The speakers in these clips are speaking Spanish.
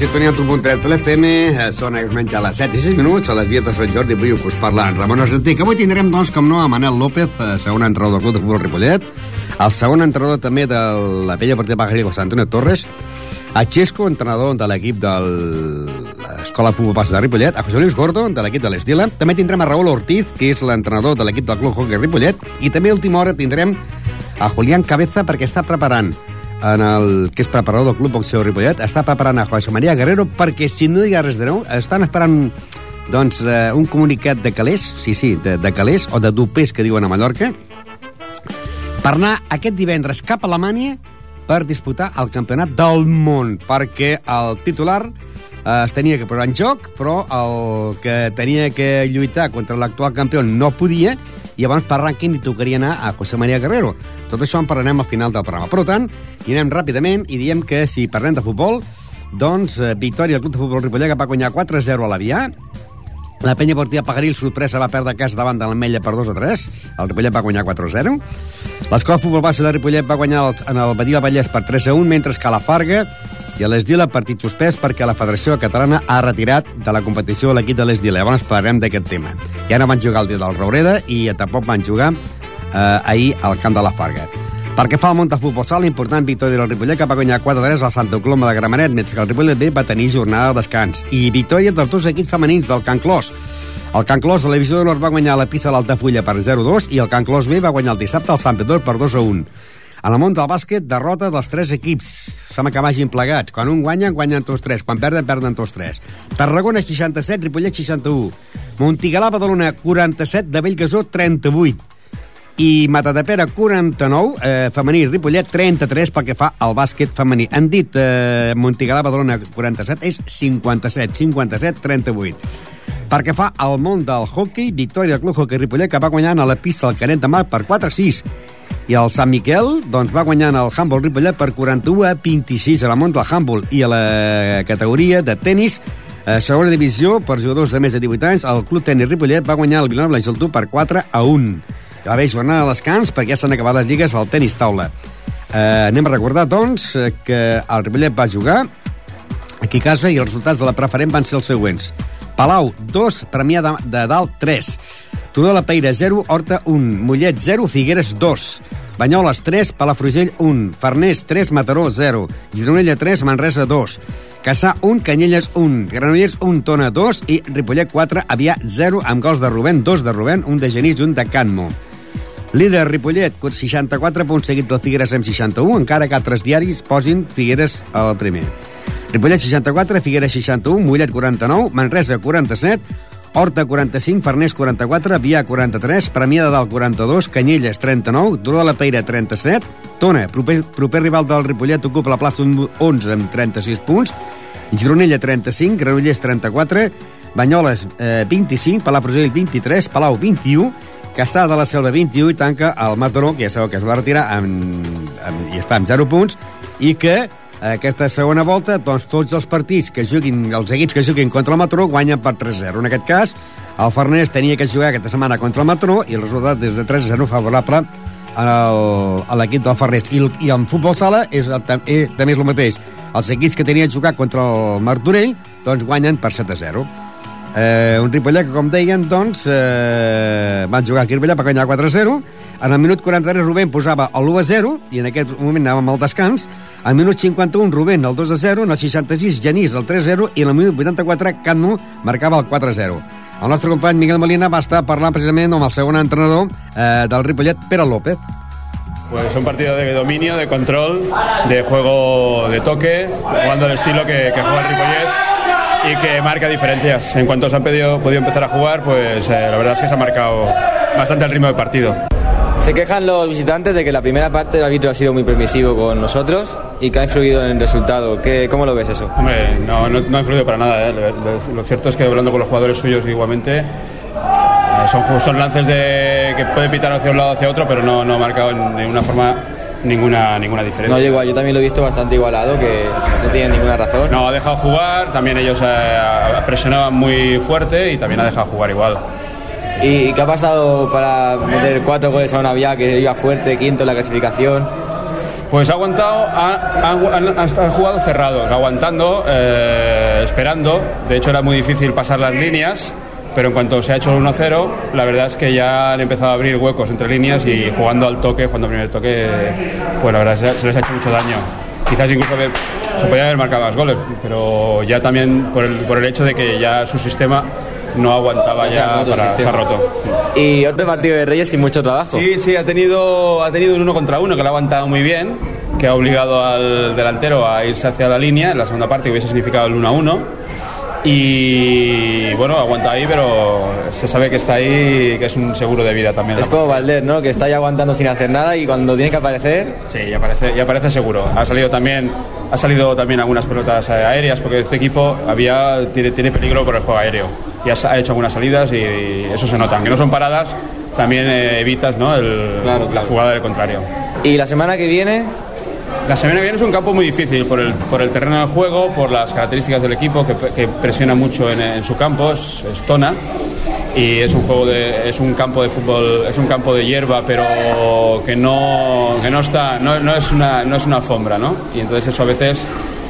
sintonia del 1.3 de l'FM, són menys a les 7 i 6 minuts, a les vies de Sant Jordi, avui us parla en Ramon Argentí, que avui tindrem, doncs, com no, a Manel López, eh, segon entrenador del Club de Futbol Ripollet, el segon entrenador també de la vella partida Pajaril, José Antonio Torres, a Xesco, entrenador de l'equip de l'Escola Futbol Passa de Ripollet, a José Luis Gordo, de l'equip de l'Esdila, també tindrem a Raúl Ortiz, que és l'entrenador de l'equip del Club Hockey Ripollet, i també a última hora tindrem a Julián Cabeza perquè està preparant en el que és preparador del Club Boxeo Ripollet, està preparant a José María Guerrero perquè, si no hi ha res de nou, estan esperant doncs, eh, un comunicat de calés, sí, sí, de, de calés, o de dupers, que diuen a Mallorca, per anar aquest divendres cap a Alemanya per disputar el campionat del món, perquè el titular es tenia que posar en joc, però el que tenia que lluitar contra l'actual campió no podia, i abans per rànquing li tocaria anar a José María Guerrero. Tot això en parlarem al final del programa. Per tant, hi anem ràpidament i diem que si parlem de futbol, doncs eh, victòria del Club de Futbol Ripollet que va guanyar 4-0 a l'Avià, la penya portia Pagaril, sorpresa, va perdre cas davant de l'Ametlla per 2 a 3. El Ripollet va guanyar 4-0. L'escola Futbol Base de Ripollet va guanyar en el del Vallès per 3 a 1, mentre que la Farga i a l'Esdila partit suspès perquè la Federació Catalana ha retirat de la competició l'equip de l'Esdila. Llavors parlarem d'aquest tema. Ja no van jugar el dia del Raureda i tampoc van jugar eh, ahir al camp de la Farga. Perquè fa el munt de futbol sala, important victòria del Ripollet que va guanyar 4-3 al Santa Coloma de Gramenet, mentre que el Ripollet B va tenir jornada de descans. I victòria dels dos equips femenins del Can Clos. El Can Clos de la Divisió d'Honor va guanyar la pista a l'Altafulla per 0-2 i el Can Clos B va guanyar el dissabte al Sant Pedor per 2-1. A la món del bàsquet, derrota dels tres equips. Sembla que vagin plegats. Quan un guanya, guanyen tots tres. Quan perden, perden tots tres. Tarragona, 67, Ripollet, 61. Montigalà, Badalona, 47, de Bellgasó, 38 i Matadepera 49, eh, femení, Ripollet 33 pel que fa al bàsquet femení. Han dit eh, Montigalà, Badalona 47, és 57, 57, 38. Perquè fa al món del hockey, victòria del Club Hockey Ripollet, que va guanyant a la pista del Canet de Mar per 4-6. I el Sant Miquel doncs, va guanyant el Humboldt Ripollet per 41 a 26 a la món del Humboldt. I a la categoria de tennis, a segona divisió, per jugadors de més de 18 anys, el Club Tenis Ripollet va guanyar el Vilanova i Geltrú per 4 a 1. Va haver jornada de descans perquè ja s'han acabat les lligues al tenis taula. Eh, anem a recordar, doncs, que el Ripollet va jugar aquí a casa i els resultats de la preferent van ser els següents. Palau, 2, Premià de, de Dalt, 3. Turó de la Peira, 0, Horta, 1. Mollet, 0, Figueres, 2. Banyoles, 3, Palafrugell, 1. Farners, 3, Mataró, 0. Gironella, 3, Manresa, 2. Caçà, 1, Canyelles, 1. Granollers, 1, Tona, 2. I Ripollet, 4, Avià, 0, amb gols de Rubén, 2 de Rubén, 1 de Genís i 1 de Canmo. Líder Ripollet, 64 punts seguit del Figueres amb 61, encara que altres diaris posin Figueres al primer. Ripollet 64, Figueres 61, Mollet 49, Manresa 47, Horta 45, Farners 44, Vià 43, Premià de Dalt 42, Canyelles 39, Duró de la Peira 37, Tona, proper, proper rival del Ripollet, ocupa la plaça 11 amb 36 punts, Gironella 35, Granollers 34, Banyoles eh, 25, Palafrugell 23, Palau 21, Caçà de la Selva 21 i tanca el Mataró, que ja sabeu que es va retirar amb, amb, i està amb 0 punts, i que aquesta segona volta, doncs tots els partits que juguin, els equips que juguin contra el Mataró guanyen per 3-0. En aquest cas, el Farners tenia que jugar aquesta setmana contra el Mataró i el resultat és de 3-0 favorable a l'equip del Farners. I, I en futbol sala és, és, també és el mateix. Els equips que tenien jugar contra el Martorell doncs guanyen per 7-0. Eh, un Ripollet que, com deien, doncs, eh, van jugar a Ripollet per guanyar 4-0. En el minut 43 Rubén posava el 1-0 i en aquest moment anàvem al descans. Al minut 51 Rubén el 2-0, en el 66 Genís el 3-0 i en el minut 84 Canmo marcava el 4-0. El nostre company Miguel Molina va estar parlant precisament amb el segon entrenador eh, del Ripollet, Pere López. Pues un partido de dominio, de control, de juego de toque, jugando el estilo que, que juega el Ripollet y que marca diferencias. En cuanto se han pedido, podido empezar a jugar, pues eh, la verdad es que se ha marcado bastante el ritmo del partido. Se quejan los visitantes de que la primera parte el árbitro ha sido muy permisivo con nosotros y que ha influido en el resultado. ¿Qué, ¿Cómo lo ves eso? Hombre, no, no, no ha influido para nada. ¿eh? Lo, lo, cierto es que hablando con los jugadores suyos igualmente, eh, son, son lances de, que puede pitar hacia un lado hacia otro, pero no, no ha marcado en ninguna forma ninguna, ninguna diferencia. No, igual, yo también lo he visto bastante igualado, que no tiene ninguna razón. No, ha dejado jugar, también ellos eh, presionaban muy fuerte y también ha dejado jugar igual. ¿Y qué ha pasado para meter cuatro goles a una vía que iba fuerte, quinto en la clasificación? Pues ha aguantado, ha, ha- han, han jugado cerrados, aguantando, eh, esperando. De hecho, era muy difícil pasar las líneas, pero en cuanto se ha hecho el 1-0, la verdad es que ya han empezado a abrir huecos entre líneas y jugando al toque, jugando al primer toque, pues la verdad se, se les ha hecho mucho daño. Quizás incluso se podían haber marcado más goles, pero ya también por el, por el hecho de que ya su sistema no aguantaba Ya ya roto para se ha roto. Y otro partido de Reyes sin mucho trabajo. Sí, sí, ha tenido, ha tenido un uno contra uno que lo ha aguantado muy bien, que ha obligado al delantero a irse hacia la línea en la segunda parte, que hubiese significado el 1 a 1. Y bueno, aguanta ahí, pero se sabe que está ahí, que es un seguro de vida también. Es como Valdés, ¿no? Que está ahí aguantando sin hacer nada y cuando tiene que aparecer, Sí, ya parece, ya parece seguro. Ha salido también, ha salido también algunas pelotas eh, aéreas porque este equipo había tiene, tiene peligro por el juego aéreo. Y ha, hecho algunas salidas y, eso se nota. Aunque no son paradas, también eh, evitas ¿no? el- Claro, la jugada del contrario. Y la semana que viene, La semana que viene es un campo muy difícil por el, por el terreno del juego, por las características del equipo que, que presiona mucho en, en su campo, es, es Tona y es un juego de, es un campo de fútbol, es un campo de hierba, pero que no, que no está, no, no es una, no es una alfombra, ¿no? Y entonces eso a veces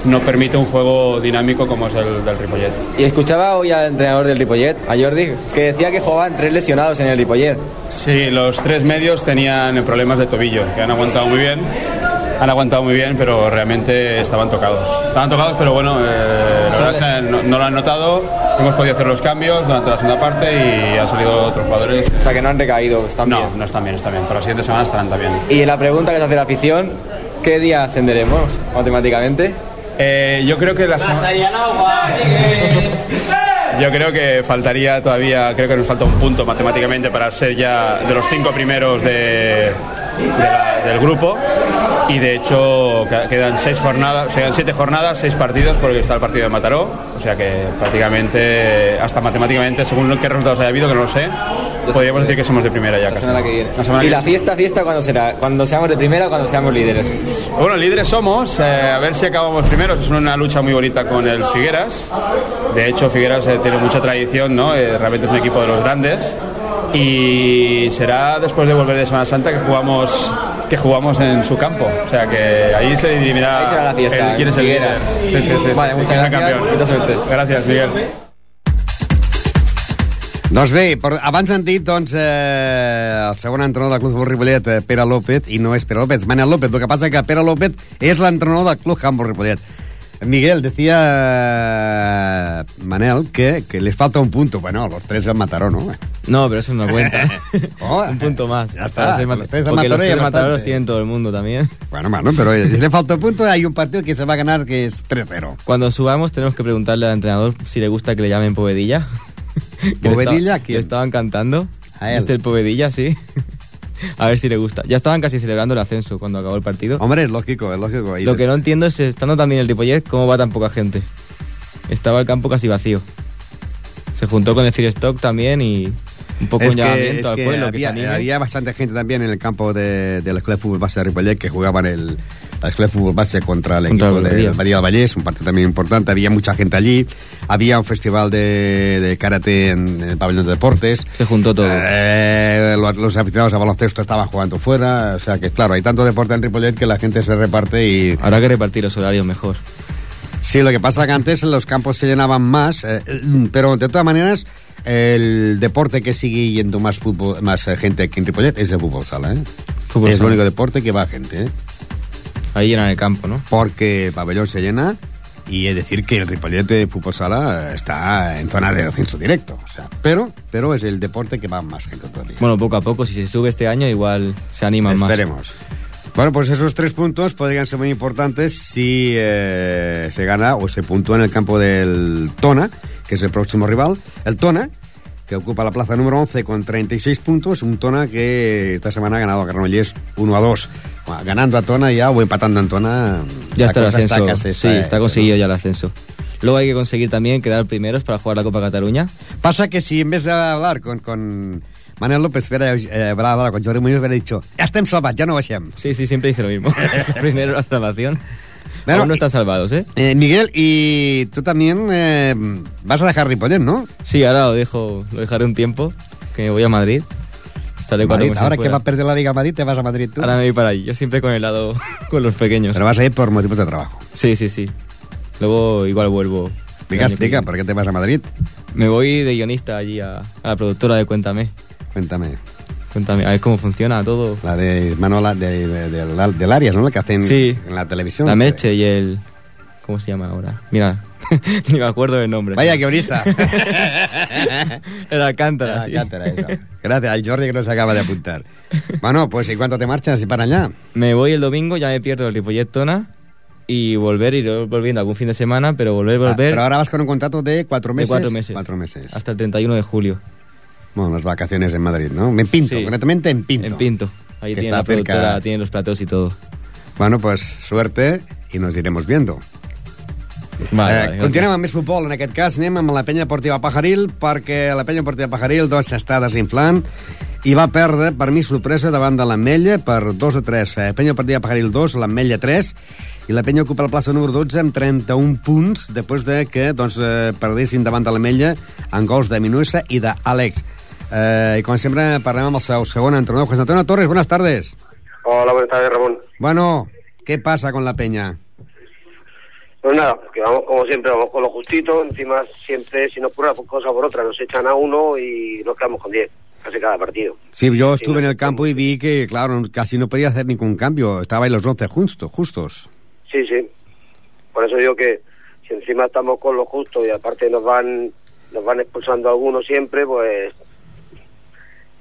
no permite un juego dinámico como es el del Ripollet. y escuchaba hoy al entrenador del Ripollet, a Jordi, que decía que jugaban tres lesionados en el Ripollet. Sí, los tres medios tenían problemas de tobillo, que han aguantado muy bien. Han aguantado muy bien, pero realmente estaban tocados. Estaban tocados, pero bueno, eh, la verdad no, no lo han notado. Hemos podido hacer los cambios durante la segunda parte y han salido otros jugadores. O sea, que no han recaído, están No, bien. no están bien, están bien. Para la siguiente semana estarán también. Y la pregunta que se hace la afición, ¿qué día ascenderemos matemáticamente? Eh, yo creo que la. Yo creo que faltaría todavía, creo que nos falta un punto matemáticamente para ser ya de los cinco primeros de, de la- del grupo. Y de hecho que- quedan seis jornadas, quedan siete jornadas, seis partidos, porque está el partido de Mataró. O sea que prácticamente, hasta matemáticamente, según qué resultados haya habido, que no lo sé, podríamos decir que somos de primera ya. La casi. semana que viene. La semana ¿Y que la fiesta, fiesta cuándo será? ¿Cuando seamos de primera o cuando seamos líderes? Bueno, líderes somos, eh, a ver si acabamos primeros. Es una lucha muy bonita con el Figueras. De hecho, Figueras eh, tiene mucha tradición, ¿no? Eh, realmente es un equipo de los grandes. Y será después de volver de Semana Santa que jugamos que jugamos en su campo. O sea que ahí se dirimirá Ahí será la fiesta, el- quién es el líder. Sí, sí, sí, Vale, sí, muchas gracias, campeón. mucha suerte. Gracias, Miguel. Doncs bé, per, abans han dit doncs, eh, el segon entrenador del Club Futbol Ripollet, eh, Pere López, i no és Pere López, Manel López. El que passa que Pere López és l'entrenador del Club Handball Ripollet. Miguel, decía eh, Manel que, que les falta un punto. Bueno, los tres del Mataró, ¿no? No, pero eso no cuenta. Oh, un punto más. ya está. Los tres Porque Mataró los tres mataros los tienen todo el mundo también. Bueno, bueno, pero le falta un punto. Hay un partido que se va a ganar que es 3-0. Cuando subamos tenemos que preguntarle al entrenador si le gusta que le llamen Povedilla. Que ¿Povedilla estaba- quién? Le estaban cantando. A él. Este el Povedilla, sí. A ver si le gusta. Ya estaban casi celebrando el ascenso cuando acabó el partido. Hombre, es lógico, es lógico. Lo que no entiendo es, estando tan bien el Ripollet, cómo va tan poca gente. Estaba el campo casi vacío. Se juntó con el Ciro Stock también y un poco Es un que, llamamiento es al que pueblo que se había, había bastante gente también en el campo de, de la Escuela de Fútbol Base de Ripollet que jugaban el, la Escuela de Fútbol Base contra el Contra equipo el de Badia. Badia del Vallés, un partido también importante. Había mucha gente allí. Había un festival de, de karate en el pabellón de deportes. Se juntó todo. Eh, los, los aficionados a baloncesto estaban jugando fuera. O sea que, claro, hay tanto deporte en Ripollet que la gente se reparte y... Habrá que repartir los horarios mejor. Sí, lo que pasa que antes los campos se llenaban más, eh, pero de todas maneras el deporte que sigue yendo más fútbol, más eh, gente aquí en Ripollet es el fútbol sala, ¿eh? Fútbol es el sala. único deporte que va gente, ¿eh? Ahí llenan el campo, ¿no? Porque el pabellón se llena y es decir que el Ripollet de fútbol sala está en zona de ascenso directo, o sea, pero, pero es el deporte que va más gente todavía. Bueno, poco a poco, si se sube este año, igual se animan más. Esperemos. Bueno, pues esos tres puntos podrían ser muy importantes si eh, se gana o se puntúa en el campo del Tona, que es el próximo rival. El Tona, que ocupa la plaza número 11 con 36 puntos. Un Tona que esta semana ha ganado a Granollers 1 a 2. Ganando a Tona ya o empatando a Tona. Ya está el ascenso. casi sí, hecha, está ¿no? conseguido ya el ascenso. Luego hay que conseguir también quedar primeros para jugar la Copa Cataluña. Pasa que si en vez de hablar con, con Manuel López hubiera eh, hablado con Jordi Muñoz, hubiera dicho, ya estem salvats, ya no baixem. Sí, sí, siempre dice lo mismo. Primero la salvación. Bueno, Aún no están salvados, ¿eh? Eh, Miguel, y tú también eh, vas a dejar Ripollet, ¿no? Sí, ahora lo dejo, lo dejaré un tiempo, que me voy a Madrid. Estaré Madrid. Ahora que fuera. va a perder la Liga Madrid, te vas a Madrid tú. Ahora me voy para ahí. Yo siempre con el lado con los pequeños. Pero vas a ir por motivos de trabajo. Sí, sí, sí. Luego igual vuelvo. el Explica, explica. ¿por qué te vas a Madrid? Me voy de guionista allí a, a la productora de Cuéntame. Cuéntame. Cuéntame, a ver cómo funciona todo. La de Manola de, de- de- del- del Arias, ¿no? La que hacen Sí. en la televisión. La Meche y el... ¿Cómo se llama ahora? Mira, ni me acuerdo del nombre. Vaya guionista. Era Alcántara, Ah, sí. Cántara, eso. Gracias al Jordi que nos acaba de apuntar. Bueno, pues ¿y cuánto te marchas y para allá? Me voy el domingo, ya me pierdo el Ripollet Tona y volver, ir volviendo algún fin de semana, pero volver, Ah, volver pero ahora vas con un contrato de cuatro de meses. cuatro meses. Cuatro meses. Hasta el 31 de julio, Bueno, las vacaciones en Madrid, ¿no? En Pinto, Sí. concretamente en Pinto. en Pinto. Ahí tiene la productora, tiene los platos y todo. Bueno, pues suerte i nos iremos viendo. Vale, eh, vale, continuem amb més futbol. En aquest cas anem amb la penya deportiva Pajaril, perquè la penya deportiva Pajaril doncs, s'està desinflant i va perdre, per mi, sorpresa davant de l'Ametlla per 2 a 3. Eh, penya deportiva Pajaril 2, l'Ametlla 3, i la penya ocupa la plaça número 12 amb 31 punts, després de que doncs, eh, perdessin davant de l'Ametlla en gols de Minuesa i d'Àlex. Eh, I com sempre parlem amb el seu segon entrenador, José Antonio Torres. Buenas tardes. Hola, buenas tardes, Ramón. Bueno, ¿qué pasa con la peña? Pues nada, que vamos como siempre, vamos con lo justito. Encima, siempre, si nos ocurre una cosa por otra, nos echan a uno y nos quedamos con 10, casi cada partido. Sí, yo Sí, estuve en el campo y vi que, claro, casi no podía hacer ningún cambio. Estaba en los 11 justo, justos. Sí, sí. Por eso digo que si encima estamos con lo justo y aparte nos van nos van expulsando a algunos siempre, pues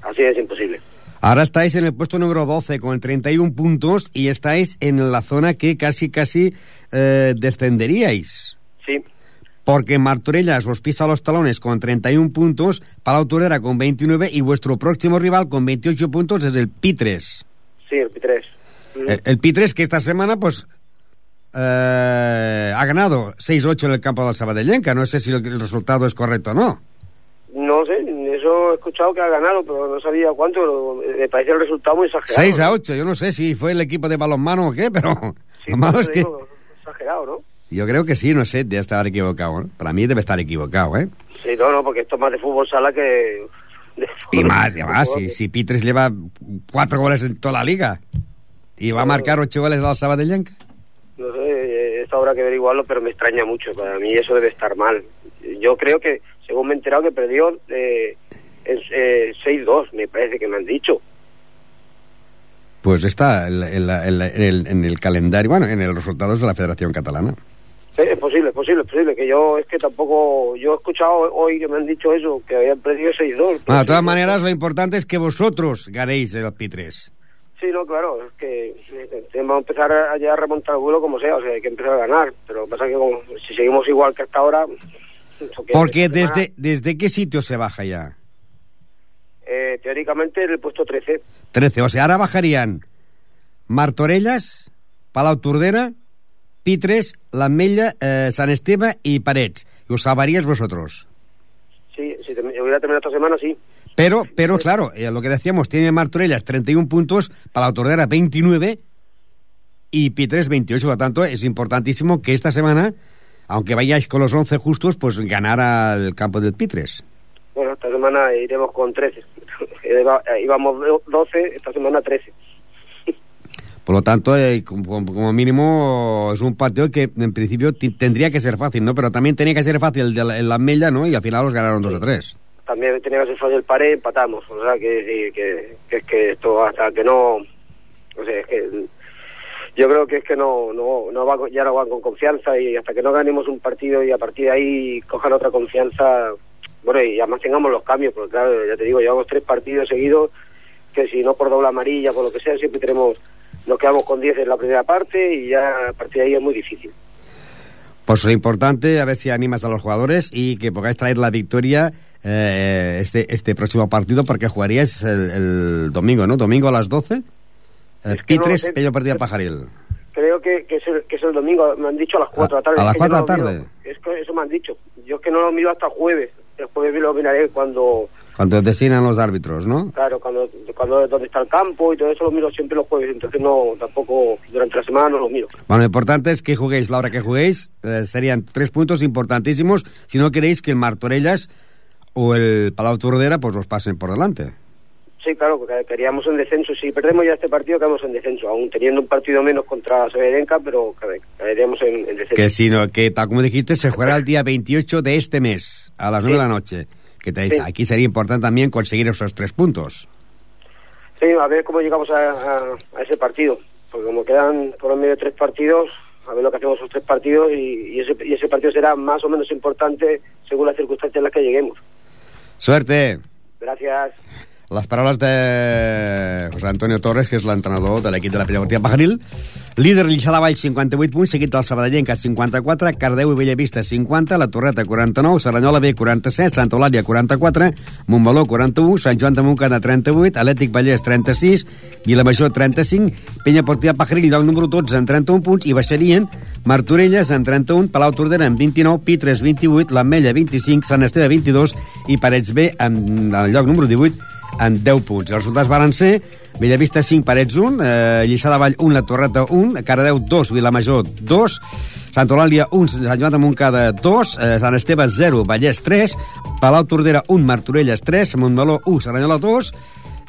así es imposible. Ahora estáis en el puesto número 12 con 31 puntos y estáis en la zona que casi, casi eh, descenderíais. Sí, Porque Martorellas os pisa los talones con 31 puntos, Palau Tordera con 29 y vuestro próximo rival con 28 puntos es el Pitres. sí, el P3. Mm. El, el Pitres que esta semana pues eh, ha ganado 6-8 en el campo del Sabadellenca. No sé si el, el resultado es correcto o no. No sé, eso he escuchado que ha ganado, pero no sabía cuánto. pero Me parece el resultado muy exagerado. 6 a ¿no? 8, yo no sé si fue el equipo de balonmano o qué, pero Sí, es eso que digo, exagerado, ¿no? yo creo que sí, no sé, debe estar equivocado. ¿no? Para mí debe estar equivocado, ¿eh? Sí, no, no, porque esto es más de fútbol sala que... de Y más, y más, si, si Pitres lleva cuatro goles en toda la liga y va a marcar ocho goles al Sabadellenca. No sé, eh, esto habrá que averiguarlo, pero me extraña mucho. Para mí eso debe estar mal. Yo creo que, según me he enterado, que perdió eh, eh, 6-2, me parece que me han dicho. Pues está en, la- en la- en la- en el, en el calendario, bueno, en los resultados de la Federación Catalana. Es posible, es posible, es posible. Que yo, es que tampoco... Yo he escuchado hoy que me han dicho eso, que habían perdido 6-2. pero Bueno, de todas maneras, lo importante es que vosotros ganéis el Pitres. Sí, no, claro, es que eh, vamos a empezar a, ya a remontar el vuelo como sea, o sea, hay que empezar a ganar. Pero lo que pasa que como- si seguimos igual que hasta ahora... Porque desde, ¿desde qué sitio se baja ya? eh, teóricamente en el puesto 13. 13. O sea, ahora bajarían Martorelles, Palau Tordera, Pitres, l'Ametlla, eh, Sant Esteve y Parets. Y os salvaríais vosotros. Sí, si te- hubiera terminado esta semana, sí. Pero, pero claro, eh, lo que decíamos, tiene Martorellas 31 puntos, Palau Tordera 29 y Pitres 28. Por lo tanto, es importantísimo que esta semana, aunque vayáis con los 11 justos, pues ganar al campo del Pitres. Bueno, esta semana iremos con 13. Iba- eh, Íbamos do- 12, esta semana 13. Por lo tanto, eh, como, como mínimo, es un partido que en principio tendría que ser fácil, ¿no? Pero también tenía que ser fácil el de la, el Ametlla, ¿no? Y al final los ganaron 2 a 3. También tenía que ser fácil el pared, empatamos. O sea, que, que, que es que esto hasta que no... O sea, es que... Yo creo que es que no, no, no va, ya no van con confianza y hasta que no ganemos un partido y a partir de ahí cojan otra confianza, bueno, y además tengamos los cambios, porque claro, ya te digo, llevamos tres partidos seguidos que si no por doble amarilla, por lo que sea, siempre tenemos, nos quedamos con 10 en la primera parte y ya a partir de ahí es muy difícil. Pues lo importante, a ver si animas a los jugadores y que podáis traer la victoria eh, este, este próximo partido, porque jugaríais el, el domingo, ¿no? Domingo a las 12. Eh, Es que no lo Pitres, sé. Pello Partida Pajaril. Creo que, que, es el, que es el domingo, me han dicho a las 4 de la tarde. A las Es que yo 4 de no la tarde. miro. Es que eso me han dicho. Yo es que no lo miro hasta el jueves. El jueves lo miraré cuando, Cuando designan los árbitros, ¿no? claro, cuando, cuando dónde está el campo y todo eso lo miro siempre los jueves. Entonces no, tampoco durante la semana no lo miro. Bueno, lo importante es que juguéis la hora que juguéis. eh, serían tres puntos importantísimos si no queréis que el Martorellas o el Palau Tordera pues los pasen por delante. Sí, claro, porque queríamos en descenso. Si perdemos ya este partido, quedamos en descenso, aún teniendo un partido menos contra Severenca, pero quedaríamos en, en descenso. Que si no, que tal como dijiste, se jugará el día 28 de este mes, a las 9 de la noche. Que te dice, Sí. aquí sería importante también conseguir esos tres puntos. Sí, a ver cómo llegamos a, a- a ese partido. Porque como quedan por medio tres partidos, a ver lo que hacemos esos tres partidos y, y ese, y ese partido será más o menos importante según las circunstancias en las que lleguemos. Suerte! Gracias. Les paraules de José Antonio Torres, que és l'entrenador de l'equip de la Pedagogia Pajaril. Líder Lliçà de Vall, 58 punts, seguit del Sabadellenca, 54, Cardeu i Bellavista, 50, la Torreta, 49, Serranyola B, 47, Santa Eulàlia, 44, Montmeló, 41, Sant Joan de Montcada, 38, Atlètic Vallès, 36, Vilamajor, 35, Penya Portia Pajaril, lloc número 12, en 31 punts, i baixarien Martorelles, en 31, Palau Tordera, en 29, Pitres, 28, l'Ametlla, 25, Sant Esteve, 22, i Parets B, en el lloc número 18, en 10 punts. Els resultats van ser Bellavista 5, Parets 1, eh, Lliçà de Vall 1, La Torreta 1, Cardeu 2, Vilamajor 2, Sant Eulàlia 1, Sant Joan de Montcada 2, eh, Sant Esteve 0, Vallès 3, Palau Tordera 1, Martorelles 3, Montmeló 1, Serranyola 2,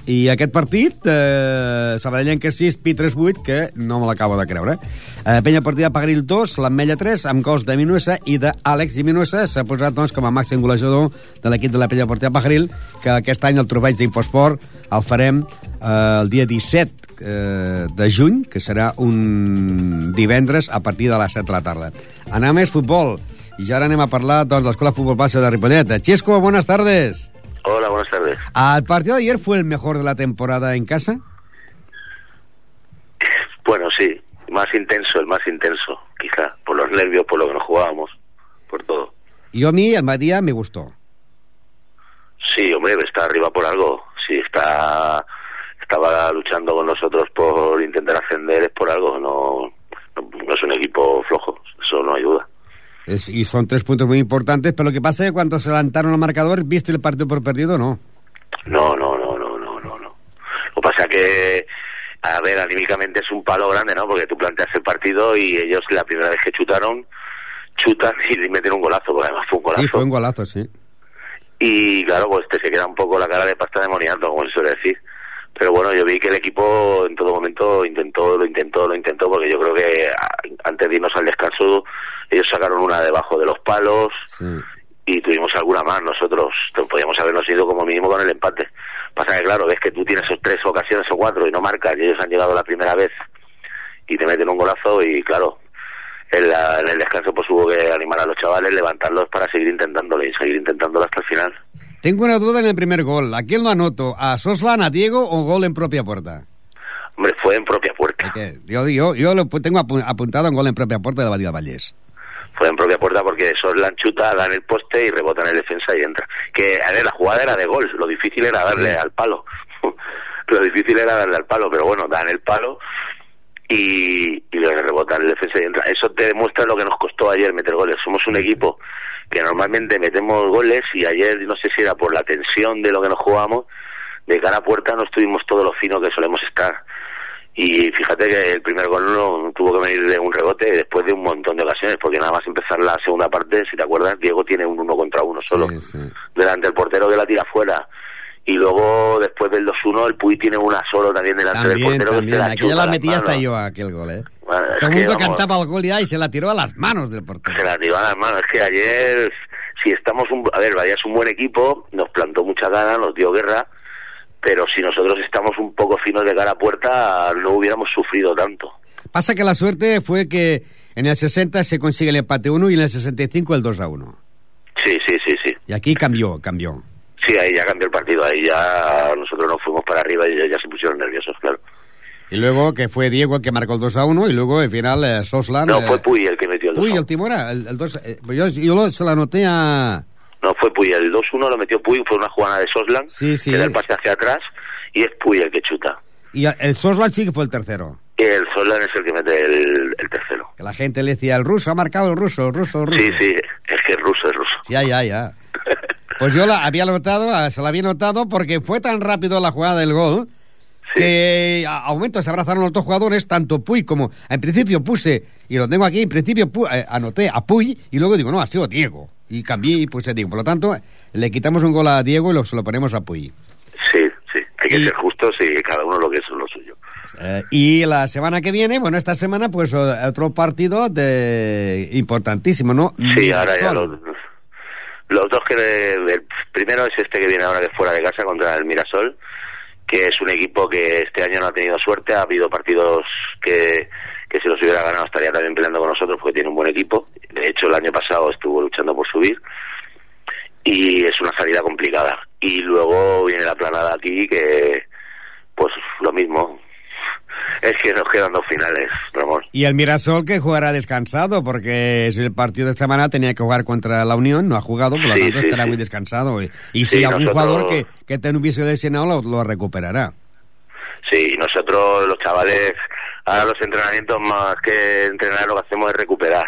i aquest partit, eh, Sabadellenca 6, Pitres 8, que no me l'acabo de creure. Eh, Penya Partida Pagaril 2, l'Ametlla 3, amb gols de Minuesa i d'Àlex i Minuesa s'ha posat doncs, com a màxim golejador de l'equip de la Penya Partida Pagaril, que aquest any el troball d'Infosport el farem eh, el dia 17 eh, de juny, que serà un divendres a partir de les 7 de la tarda. Anem més futbol. I ja ara anem a parlar doncs, de l'Escola Futbol Base de Ripollet. Xesco, buenas tardes. Hola, buenas tardes. ¿El partido de ayer fue el mejor de la temporada en casa? Bueno, sí, más intenso, el más intenso, quizá, por los nervios, por lo que nos jugábamos, por todo. Yo a mí, el día me gustó. Sí, hombre, está arriba por algo. Sí, está estaba luchando con nosotros por intentar ascender, es por algo. No, no, no es un equipo flojo, eso no hay duda. Es- y son tres puntos muy importantes, pero lo que pasa es que cuando se adelantaron al marcador, ¿viste el partido por perdido o no? No, no, no, no, no, no, no. Lo que pasa que, a ver, anímicamente es un palo grande, ¿no? Porque tú planteas el partido y ellos la primera vez que chutaron, chutan y meten un golazo, porque además fue un golazo. Sí, fue un golazo, sí. Y claro, pues te se queda un poco la cara de pasta de moniato, como se suele decir. Pero bueno, yo vi que el equipo en todo momento intentó, lo intentó, lo intentó, porque yo creo que antes de irnos al descanso, ellos sacaron una debajo de los palos Sí. y tuvimos alguna más nosotros. Podíamos habernos ido como mínimo con el empate. Pasa que claro, ves que tú tienes esos tres ocasiones o cuatro y no marcas, y ellos han llegado la primera vez y te meten un golazo y claro, en, la- en el descanso pues hubo que animar a los chavales, levantarlos para seguir intentándolo y seguir intentándolo hasta el final. Tengo una duda en el primer gol. ¿A quién lo anoto? ¿A Soslan, a Diego o gol en propia puerta? Hombre, fue en propia puerta. Porque yo, yo, yo lo tengo apu- apuntado en gol en propia puerta de la Badía Vallés. Fue en propia puerta porque Soslan chuta, da en el poste y rebota en el defensa y entra. Que, a ver, la jugada era de gol, lo difícil era darle al palo. lo difícil era darle al palo, pero bueno, da en el palo y, y le rebota en el defensa y entra. Eso te demuestra lo que nos costó ayer meter goles. Somos un equipo que normalmente metemos goles y ayer no sé si era por la tensión de lo que nos jugamos, de cara a puerta no estuvimos todo lo fino que solemos estar. Y fíjate que el primer gol no tuvo que venir de un rebote después de un montón de ocasiones, porque nada más empezar la segunda parte, si te acuerdas, Diego tiene un uno contra uno solo, Sí, sí. delante del portero que la tira fuera. Y luego, después del 2-1, el Puy tiene una solo también delante del También, portero que también. se la Aquella chuta a la metí hasta yo, aquel gol, ¿eh? Bueno, Todo el que, mundo vamos, cantaba el gol ya y se la tiró a las manos del portero. se la tiró a las manos. Es que ayer, si estamos un... A ver, vaya, es un buen equipo, nos plantó mucha gana, nos dio guerra, pero si nosotros estamos un poco finos de cara a puerta, no hubiéramos sufrido tanto. Pasa que la suerte fue que en el 60 se consigue el empate 1 y en el 65 el 2 a 1. Sí, sí, sí, sí. Y aquí cambió, cambió. Sí, ahí ya cambió el partido, ahí ya nosotros nos fuimos para arriba y ya, ya se pusieron nerviosos, claro. Y luego que fue Diego el que marcó el 2 a 1 y luego al final eh, Soslan... No, eh, fue Puy el que metió el 2 Uy, el Timora, el, el 2... eh, pues yo, yo lo- se lo anoté a... No, fue Puy, el 2-1 lo metió Puy, fue una jugada de Soslan, Sí, sí. que da el pase hacia atrás, y es Puy el que chuta. Y el Soslan sí que fue el tercero. El Soslan es el que mete el, el tercero. Que la gente le decía, el ruso ha marcado el ruso, el ruso, el ruso. Sí, sí, es que es ruso, es ruso. Ya, ya, ya. Pues yo la había notado, se la había notado porque fue tan rápido la jugada del gol Sí. que a, a momento se abrazaron los dos jugadores, tanto Puy como... En principio puse, y lo tengo aquí, en principio pu- eh, anoté a Puy y luego digo, no, ha sido Diego. Y cambié y puse a Diego. Por lo tanto, le quitamos un gol a Diego y lo, se lo ponemos a Puy. Sí, sí, hay que Y- ser justos y cada uno lo que es lo suyo. Eh, y la semana que viene, bueno, esta semana, pues otro partido de importantísimo, ¿no? Sí, ahora ya los, los dos que... El primero es este que viene ahora es fuera de casa contra el Mirasol, que es un equipo que este año no ha tenido suerte, ha habido partidos que, que si los hubiera ganado estaría también peleando con nosotros porque tiene un buen equipo. De hecho, el año pasado estuvo luchando por subir y es una salida complicada. Y luego viene la planada aquí que, pues lo mismo. Es que nos quedan dos finales, Ramón. Y el Mirasol que jugará descansado, porque es el partido de esta semana tenía que jugar contra la Unión, no ha jugado, por lo Sí, tanto sí, estará sí. muy descansado. Y, si algún nosotros- jugador que, que te hubiese lesionado lo, lo recuperará. Sí, nosotros los chavales, ahora los entrenamientos más que entrenar lo que hacemos es recuperar,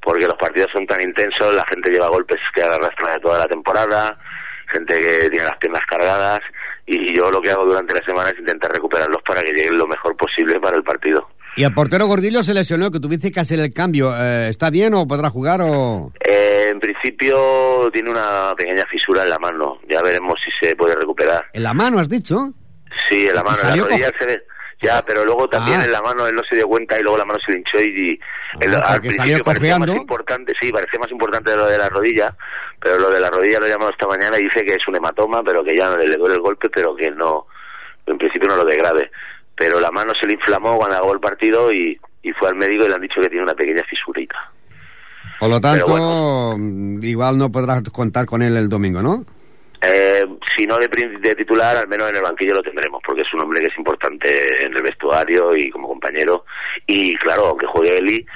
porque los partidos son tan intensos, la gente lleva golpes que arrastra de toda la temporada, gente que tiene las piernas cargadas, y yo lo que hago durante la semana es intentar recuperarlos para que lleguen lo mejor posible para el partido. Y el portero Gordillo se lesionó, que tuviste que hacer el cambio. Eh, ¿Está bien o podrá jugar o...? Eh, en principio tiene una pequeña fisura en la mano, ya veremos si se puede recuperar. En la mano, has dicho. Sí, en la ¿Y mano, en la rodilla se. Ya, pero luego también Ah. en la mano él no se dio cuenta y luego la mano se le hinchó y, y el- Ah, al porque salió principio parecía más importante, sí, parecía más importante lo de la rodilla, pero lo de la rodilla lo llamado esta mañana y dice que es un hematoma, pero que ya no le, le duele el golpe, pero que no, en principio no lo de grave. Pero la mano se le inflamó cuando acabó el partido y, y fue al médico y le han dicho que tiene una pequeña fisurita. Por lo tanto, mm, igual no podrás contar con él el domingo, ¿no? Si no de, de titular, al menos en el banquillo lo tendremos, porque es un hombre que es importante en el vestuario y como compañero. Y claro, aunque juegue Eli,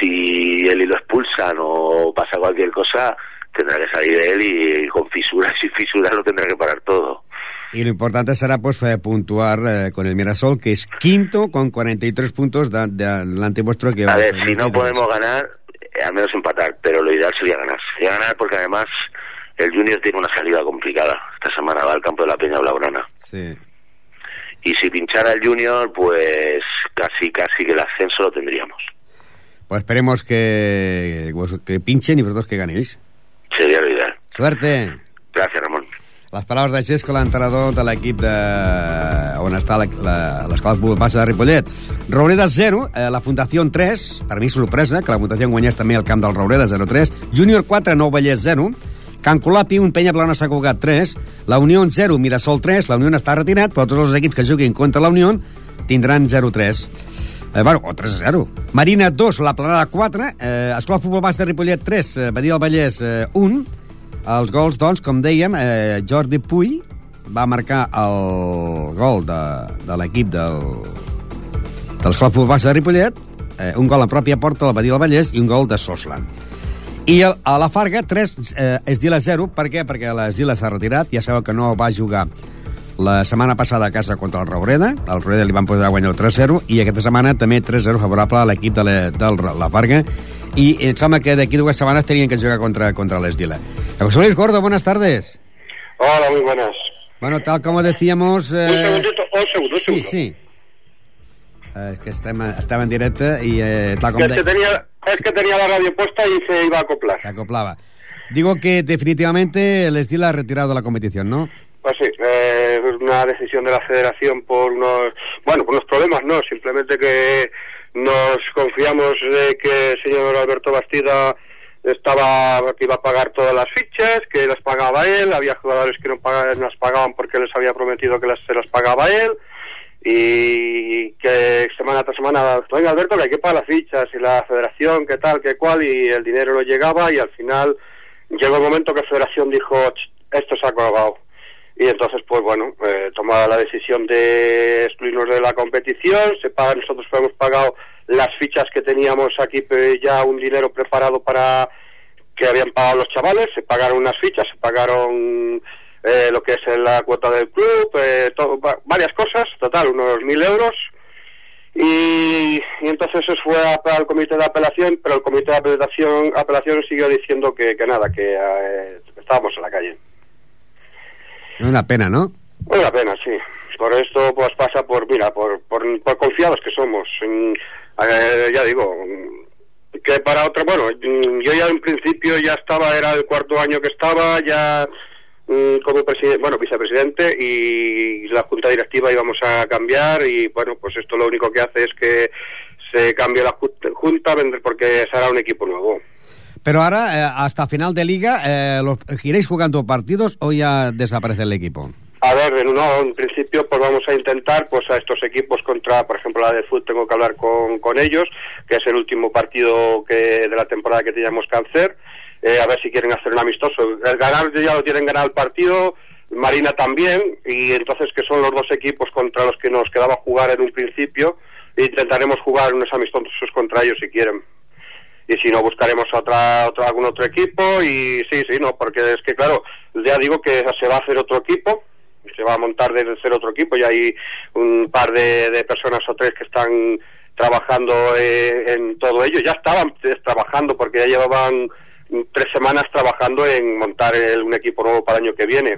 si Eli lo expulsan o pasa cualquier cosa, tendrá que salir de él y con fisuras y fisuras lo tendrá que parar todo. Y lo importante será pues eh, puntuar eh, con el Mirasol, que es quinto con 43 puntos da- de- delante vuestro. que A va ver, si no podemos ganar, eh, al menos empatar, pero lo ideal sería ganar. Sería ganar porque además el Junior tiene una salida complicada. Esta semana va al campo de la Peña Blaugrana. Sí. Y si pinchara el Junior, pues casi, casi que el ascenso lo tendríamos. Pues esperemos que, que pinchen y vosotros que ganéis. Sería lo ideal. Suerte! Gracias, Ramon. Les paraules de Xesco, l'entrenador de l'equip de... on està la- la- l'escola futbol base de Ripollet. Roureda 0, eh, la Fundació 3, per mi sorpresa, que la Fundació guanyés també el camp del Roureda 0-3, Júnior 4, Nou Vallès 0, Can Colapi, un Penya Plana Sant Cugat 3, la Unió 0, Mirasol 3, la Unió està retirat, però tots els equips que juguin contra la Unió tindran 0-3. Eh, bueno, o 3 a 0. Marina 2, la Planada 4, eh, Escola Futbol Base de Ripollet 3, eh, Badia del Vallès eh, 1, els gols, doncs, com dèiem, eh, Jordi Puy va marcar el gol de, de l'equip del, de l'Escola Futbol Base de Ripollet, eh, un gol en pròpia porta del Badia del Vallès i un gol de Sosland. I el, a la Farga, 3, eh, Esdila 0. Per què? Perquè l'Esdila s'ha retirat. Ja sabeu que no va jugar la setmana passada a casa contra el Raureda. El Raureda li van poder guanyar el 3-0 i aquesta setmana també 3-0 favorable a l'equip de la, del la Farga i em sembla que d'aquí dues setmanes tenien que jugar contra, contra l'Esdila. José Luis Gordo, buenas tardes. Hola, muy buenas. Bueno, tal como decíamos... Un Eh... segundito, un segundo, un Sí, segundo. sí. Eh, és que estem, estava en directe i eh, tal com... Es que, tenía, es que tenía la radio puesta y se iba a acoplar. Se acoplaba. Digo que definitivamente el Esdila ha retirado la competición, ¿no? Pues sí, eh, es una decisión de la federación por unos, bueno, por unos problemas, no, simplemente que nos confiamos de que el señor Alberto Bastida estaba, que iba a pagar todas las fichas, que las pagaba él, había jugadores que no pagaban, las pagaban porque les había prometido que las, se las pagaba él, y que semana tras semana, oiga Alberto, que hay que pagar las fichas, y la federación, que tal, que cual, y el dinero no llegaba, y al final llegó el momento que la federación dijo, "Ch, esto se ha acabado. Y entonces, pues bueno, eh, tomaba la decisión de excluirnos de la competición. Se paga, nosotros hemos pagado las fichas que teníamos aquí, ya un dinero preparado para que habían pagado los chavales. Se pagaron unas fichas, se pagaron eh, lo que es la cuota del club, eh, todo- va- varias cosas, total, unos mil euros. Y, y entonces eso fue a- al comité de apelación, pero el comité de apelación, apelación siguió diciendo que, que nada, que eh, estábamos en la calle. Una pena, ¿no? Una pena, sí. Por esto pues pasa por, mira, por, por, por confiados que somos. Eh, ya digo, que para otro, bueno, yo ya en principio ya estaba, era el cuarto año que estaba, ya como presidente, bueno, vicepresidente y la junta directiva íbamos a cambiar y bueno, pues esto lo único que hace es que se cambie la ju- junta porque será un equipo nuevo. Pero ahora, eh, hasta final de liga, eh, los- ¿iréis jugando partidos o ya desaparece el equipo? A ver, en, no, en principio pues vamos a intentar pues a estos equipos contra, por ejemplo, la de fútbol tengo que hablar con, con ellos, que es el último partido que de la temporada que teníamos cáncer, eh, a ver si quieren hacer un amistoso. El ganar ya lo tienen ganado el partido, Marina también, y entonces que son los dos equipos contra los que nos quedaba jugar en un principio, e intentaremos jugar unos amistosos contra ellos si quieren y si no buscaremos otra, otra algún otro equipo y sí sí no porque es que claro ya digo que se va a hacer otro equipo se va a montar desde cero otro equipo y hay un par de, de personas o tres que están trabajando eh, en todo ello ya estaban eh, trabajando porque ya llevaban tres semanas trabajando en montar el- un equipo nuevo para el año que viene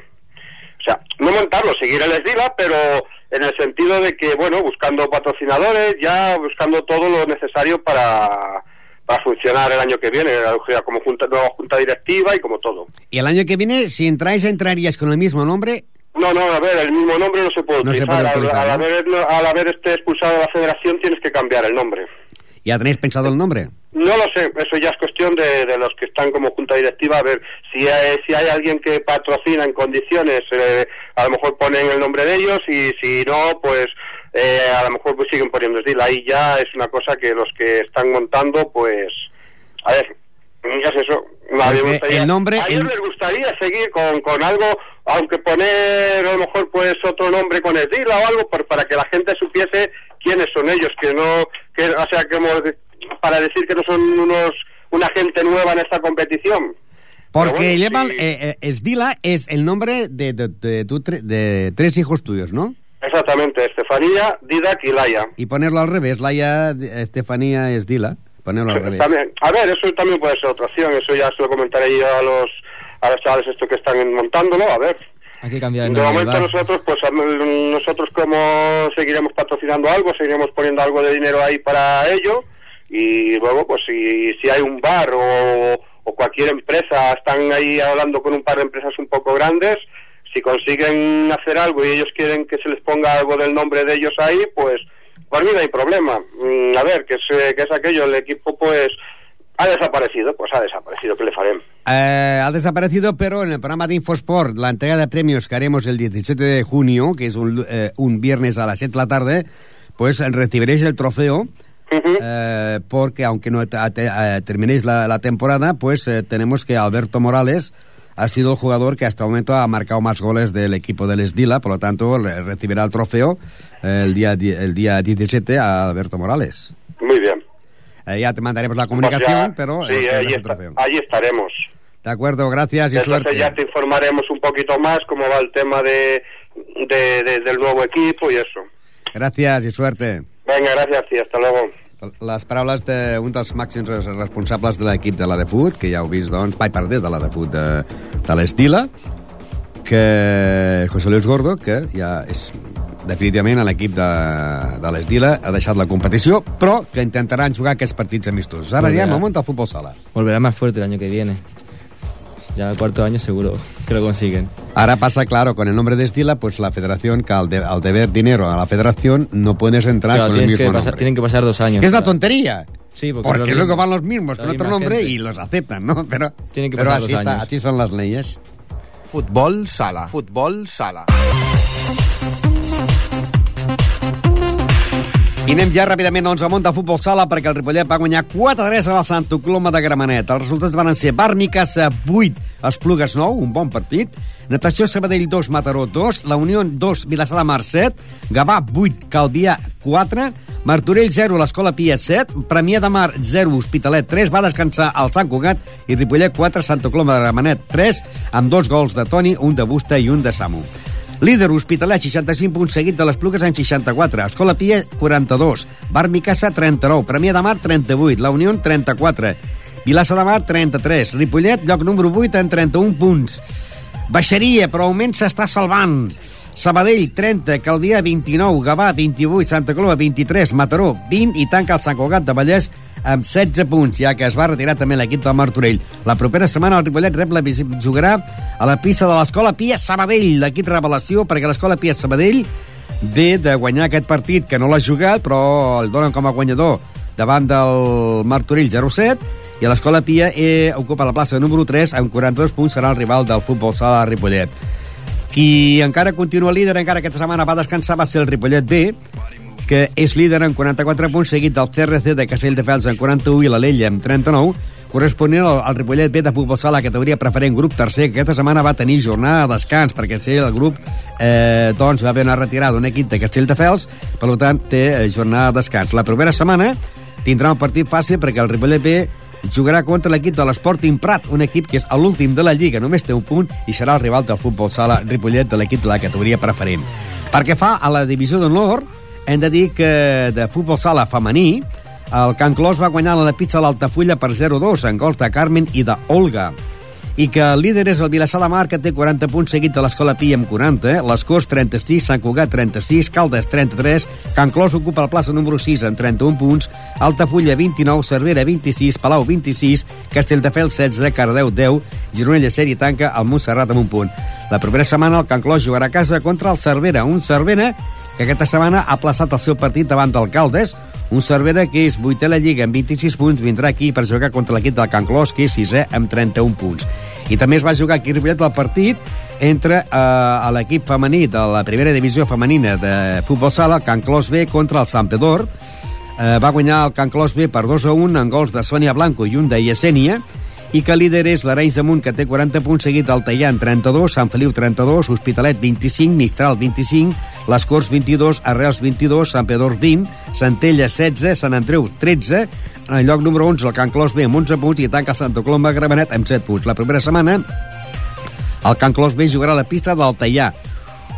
o sea, no montarlo, seguir el Esdila, pero en el sentido de que, bueno, buscando patrocinadores, ya buscando todo lo necesario para, para funcionar el año que viene, como junta, nueva junta directiva y como todo. Y el año que viene, si entráis, entraríais con el mismo nombre. No, no, a ver, el mismo nombre no se puede No se utilizar. puede Al- utilizar, al, ¿no? haber, al haber este expulsado de la federación tienes que cambiar el nombre. ¿Ya tenéis pensado el nombre? No lo sé, eso ya es cuestión de, de los que están como junta directiva, a ver si hay, si hay alguien que patrocina en condiciones, eh, a lo mejor ponen el nombre de ellos y si no, pues eh, a lo mejor pues siguen poniendo Esdil. Ahí ya es una cosa que los que están montando, pues, a ver, ya es eso. A mí gustaría- el nombre- a ellos el- les gustaría seguir con, con algo, aunque poner a lo mejor pues otro nombre con Esdila o algo, por- para que la gente supiese quiénes son ellos, que no, que, o sea, como de- para decir que no son unos una gente nueva en esta competición. Porque bueno, llevan... sí. eh, eh, Esdila es el nombre de, de, de tu tre- de tres hijos tuyos, ¿no? Exactamente, Estefanía, Didac y Laia. Y ponerlo al revés, Laia, Estefanía, Esdila. Ponerlo al revés. También, a ver, eso también puede ser otra opción, eso ya se lo comentaré yo a los a los chavales estos que están montándolo, a ver. Hay que cambiar el De momento nosotros, pues nosotros como seguiremos patrocinando algo, seguiremos poniendo algo de dinero ahí para ello y luego pues si, si hay un bar o, cualquier empresa, están ahí hablando con un par de empresas un poco grandes, si consiguen hacer algo y ellos quieren que se les ponga algo del nombre de ellos ahí, pues por mí no hay problema. Mm, a ver, que es, eh, que es aquello, el equipo pues ha desaparecido, pues ha desaparecido, ¿qué le faremos? Eh, ha desaparecido, pero en el programa de Infosport, la entrega de premios que haremos el 17 de junio, que es un, eh, un viernes a las 7 de la tarde, pues recibiréis el trofeo. Eh, porque aunque no eh, terminéis la, la temporada, pues eh, tenemos que Alberto Morales ha sido el jugador que hasta el momento ha marcado más goles del equipo del Esdila, por lo tanto re- recibirá el trofeo eh, el, día, el día 17 a Alberto Morales. Muy bien. Ya te mandaremos la Pues comunicación, ya, pero... sí, ahí, está- estaremos. De acuerdo, gracias y Entonces suerte. ya te informaremos un poquito más cómo va el tema de, de- de- del nuevo equipo y eso. Gràcies i suerte. Venga, gracias y hasta luego. Les paraules d'un dels màxims res- responsables de l'equip de la de Fut, que ja heu vist, doncs, vai perdre de la de Fut de, de l'Estila, que José Luis Gordo, que ja és definitivament a l'equip de, de l'Estila, ha deixat la competició, però que intentaran jugar aquests partits amistosos. Ara anirem al món del futbol sala. Volverá más fuerte el año que viene. Ya el cuarto año seguro que lo consiguen. Ahora pasa, claro, con el nombre de Estila, pues la federación, que al, de- al deber dinero a la federación, no puedes entrar Claro, con el mismo que pasar- nombre. tienen que pasar dos años. Que es la tontería. Sí, porque, Porque, luego van los mismos con otro nombre gente. y los aceptan, ¿no? Pero, Tienen que pero pasar así, dos está, años. así son las leyes. Futbol sala. Futbol sala. I anem ja ràpidament doncs, al món futbol sala perquè el Ripollet va guanyar 4-3 a la Santa Coloma de Gramenet. Els resultats van ser Barmicassa 8, Esplugues 9, un bon partit, Natació Sabadell 2, Mataró 2, La Unió 2, Vilassar de Mar 7, Gavà 8, Calvià 4, Martorell 0, l'Escola Pia 7, Premià de Mar 0, Hospitalet 3, va descansar el Sant Cugat i Ripollet 4, Santa Coloma de Gramenet 3, amb dos gols de Toni, un de Busta i un de Samu. Líder Hospitalet, 65 punts seguit de les Plugues en 64. Escola Pia, 42. Bar Micasa, 39. Premià de Mar, 38. La Unió, 34. Vilassa de Mar, 33. Ripollet, lloc número 8, en 31 punts. Baixeria, però augment s'està salvant. Sabadell, 30, Calvià, 29, Gavà, 28, Santa Coloma, 23, Mataró, 20 i tanca el Sant Cugat de Vallès amb 16 punts, ja que es va retirar també l'equip del Martorell. La propera setmana el Ripollet rep la jugarà a la pista de l'Escola Pia Sabadell, l'equip revelació, perquè l'Escola Pia Sabadell ve de guanyar aquest partit, que no l'ha jugat, però el donen com a guanyador davant del Martorell 0-7, i a l'Escola Pia eh, ocupa la plaça número 3 amb 42 punts, serà el rival del futbol sala de Ripollet. Qui encara continua líder, encara aquesta setmana va descansar, va ser el Ripollet B, que és líder amb 44 punts, seguit del CRC de Castelldefels amb 41 i l'Alella amb 39, corresponent al, al Ripollet B de futbol sala, categoria preferent grup tercer, que aquesta setmana va tenir jornada de descans, perquè sí, el grup eh, doncs, va haver una retirada d'un equip de Castelldefels, per tant, té eh, jornada de descans. La propera setmana tindrà un partit fàcil perquè el Ripollet B jugarà contra l'equip de l'Sporting Prat, un equip que és l'últim de la Lliga, només té un punt, i serà el rival del futbol sala Ripollet de l'equip de la categoria preferent. Perquè fa a la divisió d'honor, hem de dir que de futbol sala femení, el Can Clos va guanyar la pizza a l'Altafulla per 0-2 en gols de Carmen i d'Olga i que el líder és el Vilassar de Mar, que té 40 punts, seguit de l'Escola Pi amb 40, les Corts 36, Sant Cugat 36, Caldes 33, Can Clos ocupa la plaça número 6 amb 31 punts, Altafulla 29, Cervera 26, Palau 26, Castelldefels 16, Cardeu 10, Gironella 7 i tanca el Montserrat amb un punt. La propera setmana el Can Clos jugarà a casa contra el Cervera, un Cervera que aquesta setmana ha plaçat el seu partit davant del Caldes, un Cervera que és vuitè a la Lliga amb 26 punts, vindrà aquí per jugar contra l'equip del Can Clos, que és sisè amb 31 punts. I també es va jugar aquí Ripollet el partit entre eh, l'equip femení de la primera divisió femenina de futbol sala, el Can Clos B, contra el Sant Pedor. Eh, va guanyar el Can Clos B per 2 a 1 en gols de Sònia Blanco i un de Yesenia, i que líder és l'Arenys de Munt, que té 40 punts, seguit del Teià amb 32, Sant Feliu 32, Hospitalet 25, Mistral 25, les Corts 22, Arrels 22, Sant Pedor 20, Centella 16, Sant Andreu 13, en lloc número 11 el Can Clos B amb 11 punts i tanca el Santa Coloma Gramenet amb 7 punts. La primera setmana el Can Clos B jugarà a la pista del Teià.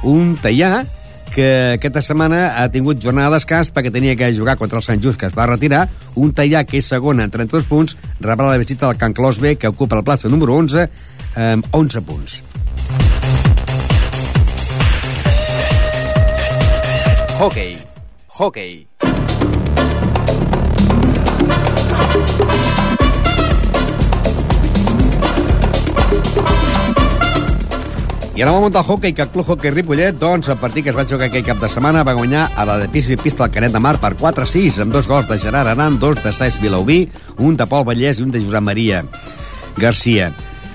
Un Teià que aquesta setmana ha tingut jornada de descans perquè tenia que jugar contra el Sant Just, que es va retirar. Un Teià que és segon amb 32 punts, rebrà la visita del Can Clos B, que ocupa la plaça número 11 amb 11 punts. Hockey. Hockey. I ara moment del hockey, que el Club Hockey Ripollet, doncs, el partit que es va jugar aquell cap de setmana va guanyar a la de pista pista al Canet de Mar per 4-6, amb dos gols de Gerard Aran, dos de Saez Vilaubí, un de Pol Vallès i un de Josep Maria Garcia.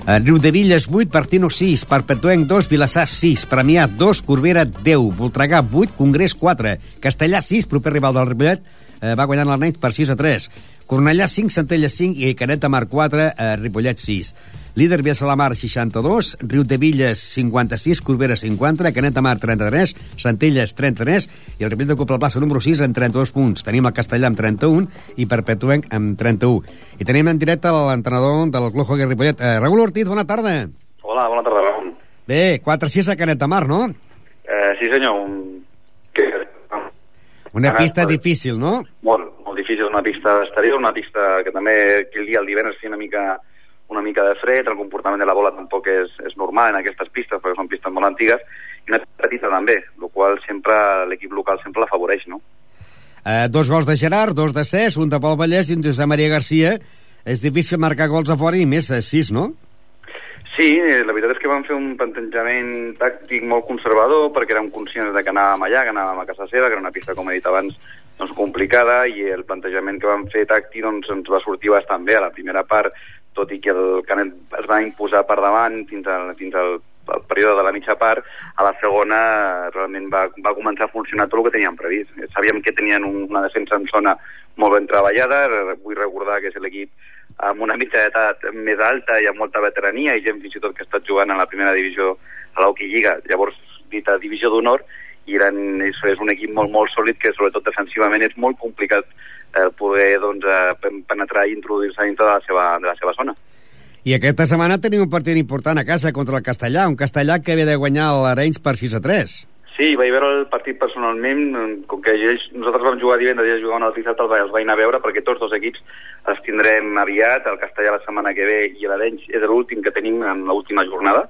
Eh, Riu de Villes 8, Partino 6, Perpetuenc 2, Vilassar 6, Premià 2, Corbera 10, Voltregà 8, Congrés 4, Castellà 6, proper rival del Ripollet, eh, va guanyant l'Arneix per 6 a 3. Cornellà 5, Centella 5 i Canet de Mar 4, eh, Ripollet 6. Líder Vies de la Mar 62, Riu de Villes 56, Corbera 50, Canet de Mar 33, Centelles 33 i el Ripollet ocupa la plaça número 6 amb 32 punts. Tenim el Castellà amb 31 i Perpetuenc amb 31. I tenim en directe l'entrenador del Club Hockey Ripollet. Eh, Raül Ortiz, bona tarda. Hola, bona tarda, Ramon. Bé, 4-6 a Canet de Mar, no? Eh, sí, senyor, un... Que... Una Ara, pista difícil, no? Molt, molt difícil, una pista exterior, una pista que també aquell dia, el divendres, feia una mica, una mica de fred, el comportament de la bola tampoc és, és normal en aquestes pistes, perquè són pistes molt antigues, i una petita també, el qual sempre l'equip local sempre l'afavoreix, no? Eh, dos gols de Gerard, dos de Cés, un de Pol Vallès i un de Josep Maria Garcia. És difícil marcar gols a fora i més a 6, no? Sí, eh, la veritat és que van fer un plantejament tàctic molt conservador perquè érem conscients de que anàvem allà, que anàvem a casa seva, que era una pista, com he dit abans, doncs, complicada i el plantejament que vam fer tàctic doncs, ens va sortir bastant bé a la primera part, tot i que el Canet es va imposar per davant fins al, fins al, al període de la mitja part, a la segona realment va, va començar a funcionar tot el que teníem previst. Eh, Sabíem que tenien un, una defensa en zona molt ben treballada, vull recordar que és l'equip amb una mitja d'edat més alta i amb molta veterania i gent fins i tot que ha estat jugant a la primera divisió a l'Hockey Lliga, llavors dita divisió d'honor, i eren, és, és un equip molt, molt sòlid que sobretot defensivament és molt complicat eh, poder doncs, eh, pen- penetrar i introduir-se dintre de la, seva, de la seva zona. I aquesta setmana tenim un partit important a casa contra el Castellà, un Castellà que ve de guanyar l'Arenys per 6 a 3. Sí, vaig veure el partit personalment, eh, com que ells, nosaltres vam jugar divendres i ells jugaven el dissabte, els vaig anar a veure perquè tots dos equips els tindrem aviat, el Castellà la setmana que ve i l'Arenys és l'últim que tenim en l'última jornada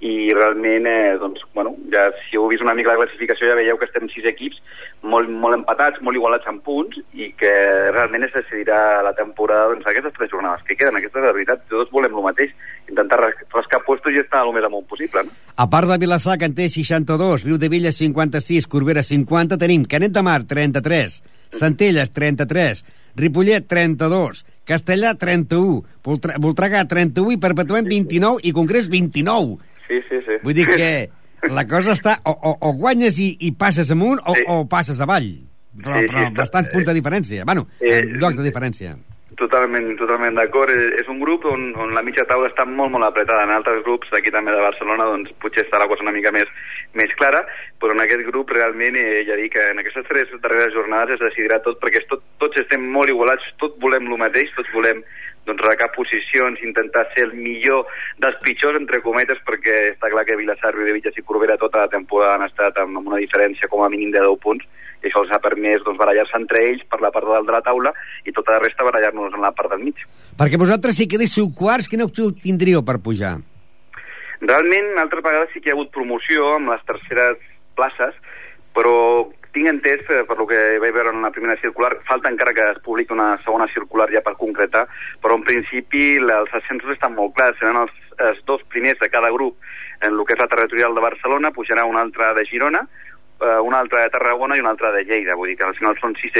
i realment, eh, doncs, bueno, ja, si heu vist una mica la classificació ja veieu que estem sis equips molt, molt empatats, molt igualats en punts i que realment es decidirà la temporada doncs, aquestes tres jornades que queden. Aquesta és la veritat, tots volem el mateix, intentar ras- rascar puestos i estar el més amunt possible. No? A part de Vilassar, que en té 62, Riu de Villa 56, Corbera 50, tenim Canet de Mar 33, Centelles 33, Ripollet 32, Castellà 31, Voltra Voltregà 31 i Perpetuem 29 i Congrés 29. Sí, sí, sí. Vull dir que la cosa està... O, o, o guanyes i, i passes amunt o, Sí. o passes avall. Però, Sí, sí, però bastants punts de diferència. Bueno, Eh, eh, llocs de diferència. Totalment, totalment d'acord. Eh, És un grup on, on la mitja taula està molt, molt apretada. En altres grups, aquí també de Barcelona, doncs potser està la cosa una mica més, més clara, però en aquest grup realment, eh, ja dic en aquestes tres darreres jornades es decidirà tot, perquè tot, tots estem molt igualats, tots volem el mateix, tots volem doncs, recar posicions, intentar ser el millor dels pitjors, entre cometes, perquè està clar que Vilassar, Riudevillas i Corbera tota la temporada han estat amb, una diferència com a mínim de 10 punts, i això els ha permès doncs, barallar-se entre ells per la part de dalt de la taula i tota la resta barallar-nos en la part del mig. Perquè vosaltres, si quedéssiu quarts, quina opció tindríeu per pujar? Realment, altres vegades sí que hi ha hagut promoció amb les terceres places, però tinc entès, eh, per lo que vaig veure en la primera circular, falta encara que es publiqui una segona circular ja per concretar, però en principi la- els ascensos estan molt clars, seran els, els dos primers de cada grup. En el que és la territorial de Barcelona, pujarà un altre de Girona, eh, un altre de Tarragona i un altre de Lleida, vull dir que al final són sis,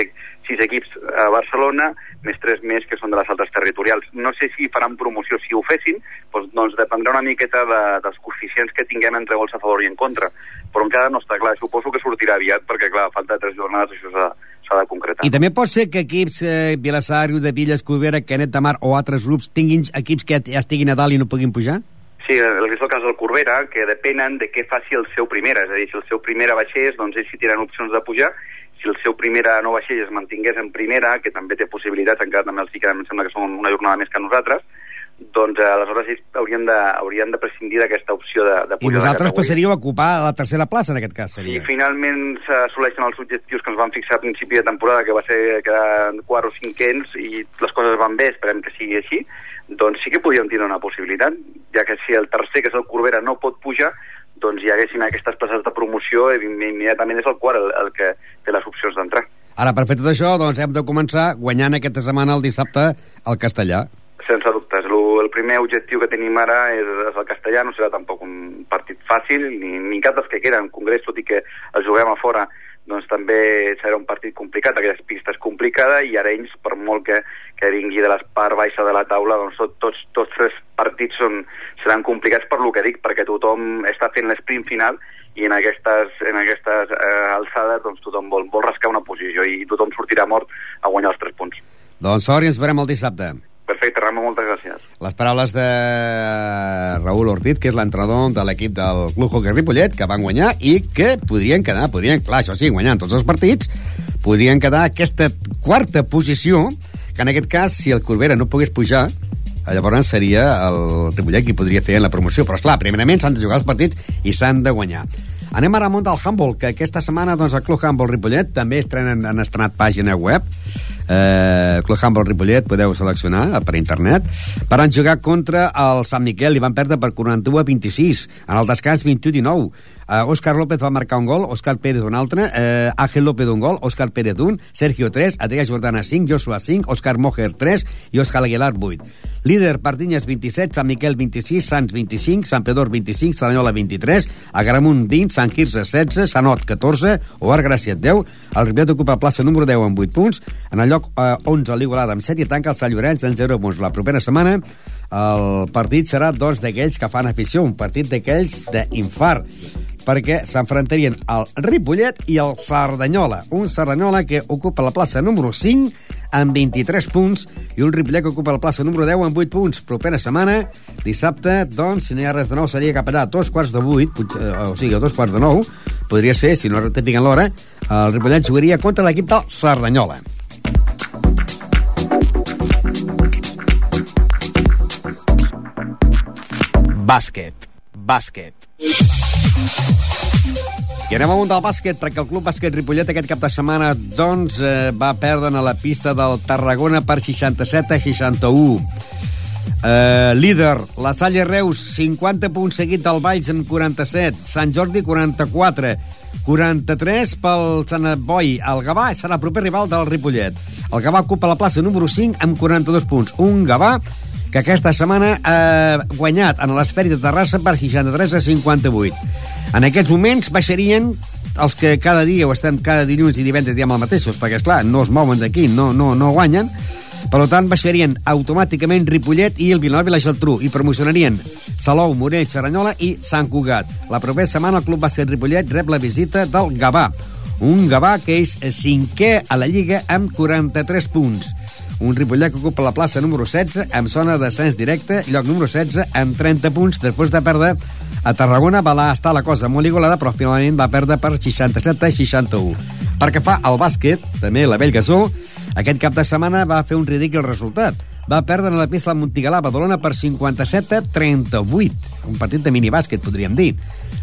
sis equips a Barcelona, més tres més que són de les altres territorials. No sé si faran promoció, si ho fessin, doncs, doncs dependrà una miqueta de, dels coeficients que tinguem entre gols a favor i en contra, però encara no està clar, suposo que sortirà aviat, perquè clar, falta tres jornades això s'ha s'ha de concretar. I també pot ser que equips, eh, Vilassar, de Villas, Corbera, Canet de Mar o altres grups tinguin equips que ja estiguin a dalt i no puguin pujar? Sí, el que és el cas del Corbera, que depenen de què faci el seu primera. És a dir, si el seu primera baixés, doncs ells sí tenen opcions de pujar. Si el seu primera no baixés i es mantingués en primera, que també té possibilitats, encara també els sí que em sembla que són una jornada més que nosaltres, doncs eh, aleshores ells haurien de, haurien de prescindir d'aquesta opció de, de I pujar de vosaltres passaríeu a ocupar la tercera plaça, en aquest cas, Si seria. finalment s'assoleixen els objectius que ens van fixar a principi de temporada, que va ser quedar quart o cinquens, i les coses van bé, esperem que sigui així, doncs sí que podríem tindre una possibilitat, ja que si el tercer, que és el Corbera, no pot pujar, doncs hi haguessin aquestes places de promoció, i immediatament és el quart el, el que té les opcions d'entrar. Ara, per fer tot això, doncs hem de començar guanyant aquesta setmana el dissabte al Castellà. Sense dubtes. Lo, el primer objectiu que tenim ara és, és el castellà, no serà tampoc un partit fàcil, ni, ni cap dels que queden. En Congrés, tot i que el juguem a fora, doncs també serà un partit complicat, aquesta pista és complicada, i Arenys, per molt que, que vingui de la part baixa de la taula, doncs tot, tots, tots tres partits són, seran complicats per lo que dic, perquè tothom està fent l'esprint final i en aquestes, en aquestes eh, alçades doncs tothom vol, vol rascar una posició i tothom sortirà mort a guanyar els tres punts. Doncs sort i ens veurem el dissabte. Perfecte, Ramon, moltes gràcies. Les paraules de Raül Ortiz, que és l'entrenador de l'equip del Club Hockey Ripollet, que van guanyar i que podrien quedar, podrien, clar, això sí, guanyant tots els partits, podrien quedar aquesta quarta posició, que en aquest cas, si el Corbera no pogués pujar, llavors seria el Ripollet qui podria fer en la promoció. Però, esclar, primerament s'han de jugar els partits i s'han de guanyar. Anem ara al món del handball, que aquesta setmana doncs, el Club Handball Ripollet també estrenen, han estrenat pàgina web. Eh, Club Handball Ripollet podeu seleccionar per internet. Van jugar contra el Sant Miquel i van perdre per 41 a 26. En el descans 21 a 19. Eh, Òscar López va marcar un gol, Òscar Pérez un altre, eh, Ángel López un gol, Òscar Pérez un, Sergio 3, Adrià Jordana 5, Joshua 5, Òscar Mojer 3 i Òscar Aguilar 8. Líder, Pardinyes 27, Sant Miquel 26, Sants 25, Sant Pedor 25, Saranyola 23, Agramunt 20, Sant Quirze 16, Sanot 14, Oar Gràcia 10, el Ripollet ocupa plaça número 10 amb 8 punts, en el lloc eh, 11 l'Igualada amb 7 i tanca el Sant Llorenç en 0 punts. La propera setmana el partit serà doncs d'aquells que fan afició, un partit d'aquells d'infart perquè s'enfrontarien el Ripollet i el Cerdanyola. Un Cerdanyola que ocupa la plaça número 5 amb 23 punts i un Ripollet que ocupa la plaça número 10 amb 8 punts. Propera setmana, dissabte, doncs, si no hi ha res de nou, seria cap allà a dos quarts de 8, potser, eh, o sigui, a dos quarts de 9, podria ser, si no rectifiquen l'hora, el Ripollet jugaria contra l'equip del Cerdanyola. Bàsquet. Bàsquet. I anem amunt del bàsquet, perquè el Club Bàsquet Ripollet aquest cap de setmana doncs, eh, va perdre a la pista del Tarragona per 67 a 61. Eh, líder, la Salle Reus, 50 punts seguit del Valls amb 47, Sant Jordi 44, 43 pel Sant Boi. El Gavà serà el proper rival del Ripollet. El Gavà ocupa la plaça número 5 amb 42 punts. Un Gavà que aquesta setmana ha guanyat en l'esferi de Terrassa per 63 a 58. En aquests moments baixarien els que cada dia o estem cada dilluns i divendres diem el mateixos, perquè, és clar no es mouen d'aquí, no, no, no guanyen, per tant, baixarien automàticament Ripollet i el Vilanova i la Geltrú i promocionarien Salou, Morell, Xaranyola i Sant Cugat. La propera setmana el Club Bàsquet Ripollet rep la visita del Gavà, un Gavà que és cinquè a la Lliga amb 43 punts. Un Ripollet que ocupa la plaça número 16 amb zona d'ascens directe, lloc número 16 amb 30 punts després de perdre a Tarragona va estar la cosa molt igualada, però finalment va perdre per 67 a 61. Perquè fa el bàsquet, també la Bellgasó, aquest cap de setmana va fer un ridícul resultat. Va perdre la pista del Montigalà Badalona per 57 a 38. Un partit de minibàsquet, podríem dir.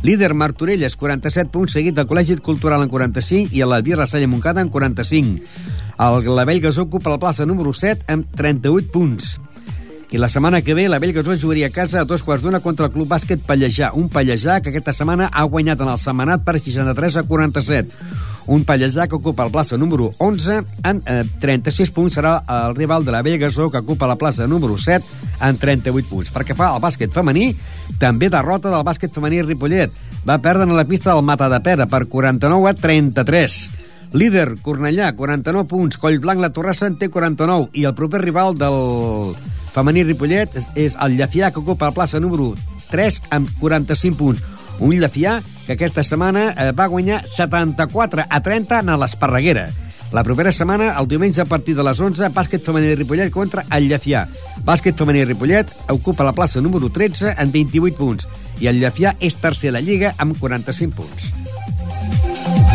Líder Martorelles, 47 punts, seguit del Col·legi Cultural en 45 i el Vir Rassalla Montcada en 45. El Lavell Gasó ocupa la plaça número 7 amb 38 punts. I la setmana que ve la Vell Gasó jugaria a casa a dos quarts d'una contra el Club Bàsquet Pallejà. Un Pallejà que aquesta setmana ha guanyat en el setmanat per 63 a 47. Un Pallejà que ocupa la plaça número 11 amb eh, 36 punts. Serà el rival de la Vell Gasó que ocupa la plaça número 7 amb 38 punts. Perquè fa el bàsquet femení, també derrota del bàsquet femení Ripollet. Va perdre en la pista del Mata de Pera per 49 a 33. Líder, Cornellà, 49 punts. Collblanc, la Torrassa en té 49. I el proper rival del femení Ripollet és, el Llafià, que ocupa la plaça número 3 amb 45 punts. Un Llafià que aquesta setmana eh, va guanyar 74 a 30 en l'Esparreguera. La propera setmana, el diumenge a partir de les 11, bàsquet femení Ripollet contra el Llafià. Bàsquet femení Ripollet ocupa la plaça número 13 amb 28 punts i el Llafià és tercer a la Lliga amb 45 punts.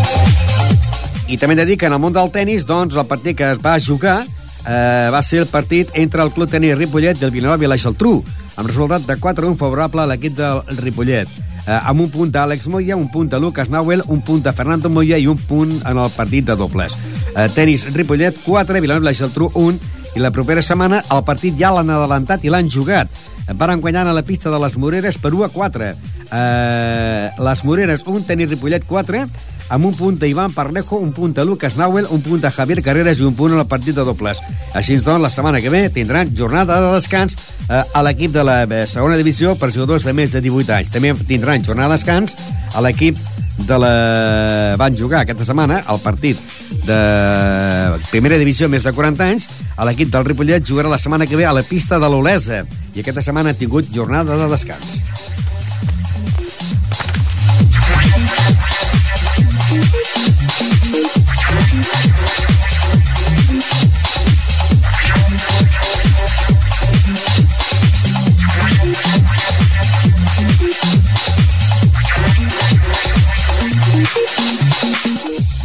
I també he de dir que en el món del tennis, doncs, el partit que es va jugar eh, va ser el partit entre el Club Tenis Ripollet i el Vilanova i la Geltrú, amb resultat de 4-1 favorable a l'equip del Ripollet. Eh, amb un punt d'Àlex Moya, un punt de Lucas Nauel, un punt de Fernando Moya i un punt en el partit de dobles. Eh, tenis Ripollet 4, Vilanova i la Geltrú 1, i la propera setmana el partit ja l'han adelantat i l'han jugat. Van guanyant a la pista de les Moreres per 1 a 4. Eh, les Moreres 1, Tenis Ripollet 4, amb un punt d'Ivan Parlejo, un punt de Lucas Nauel, un punt de Javier Carreras i un punt en el partit de dobles. Així doncs, la setmana que ve tindran jornada de descans eh, a l'equip de la eh, segona divisió per jugadors de més de 18 anys. També tindran jornada de descans a l'equip de la... van jugar aquesta setmana el partit de primera divisió més de 40 anys a l'equip del Ripollet jugarà la setmana que ve a la pista de l'Olesa i aquesta setmana ha tingut jornada de descans.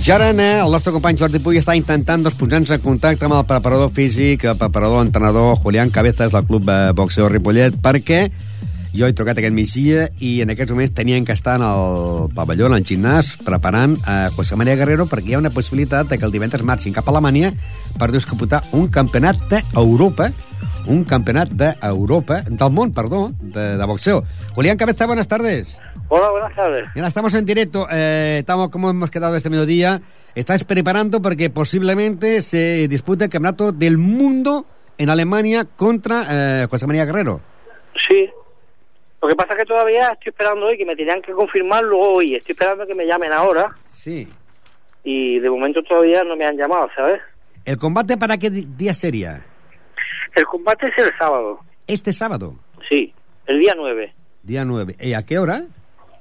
Jarana, el nostre company Jordi Puy està intentant doncs, posar-nos en contacte amb el preparador físic, el preparador entrenador Julián Cabezas del Club eh, Boxeo Ripollet, perquè jo he trucat aquest migdia i en aquests moments tenien que estar en el pavelló, en el gimnàs, preparant a eh, José María Guerrero perquè hi ha una possibilitat de que el divendres marxin cap a Alemanya per disputar un campionat d'Europa un campionat d'Europa, del món, perdó, de, de boxeo. Julián Cabeza, buenas tardes. Hola, buenas tardes. Mira, estamos en directo, eh, estamos como hemos quedado este mediodía. Estás preparando porque posiblemente se dispute el campeonato del mundo en Alemania contra eh, José María Guerrero. Sí. Lo que pasa es que todavía estoy esperando hoy que me tenían que confirmarlo hoy. Estoy esperando que me llamen ahora. Sí. Y de momento todavía no me han llamado, ¿sabes? ¿El combate para qué día sería? El combate es el sábado. Este sábado, Sí, el día 9. día 9. ¿Y a qué hora?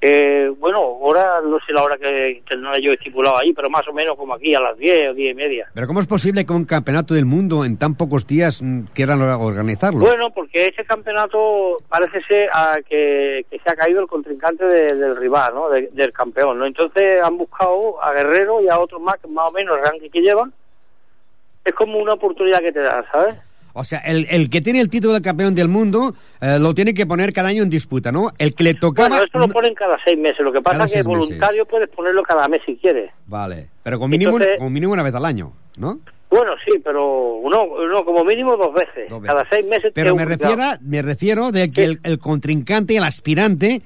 Eh, bueno, ahora no sé la hora que tendré yo estipulado ahí, pero más o menos como aquí a las 10 o 10 y media. Pero ¿cómo es posible que un campeonato del mundo en tan pocos días mm, quieran organizarlo? Bueno, porque ese campeonato parece ser ah, que, que se ha caído el contrincante de- del rival, ¿no? De- del campeón, ¿no? Entonces han buscado a Guerrero y a otros más que más o menos el ranking que llevan. Es como una oportunidad que te dan, ¿sabes? O sea, el, el que tiene el título de campeón del mundo eh, lo tiene que poner cada año en disputa, ¿no? El que le tocaba... Bueno, esto lo ponen cada seis meses. Lo que pasa es que meses. voluntario puedes ponerlo cada mes si quieres. Vale, pero con mínimo, Entonces- con mínimo una vez al año, ¿no? Bueno, sí, pero uno, uno como mínimo dos veces. Dos veces. Cada seis meses. Pero me refiero, me refiero de que el, el contrincante, el aspirante,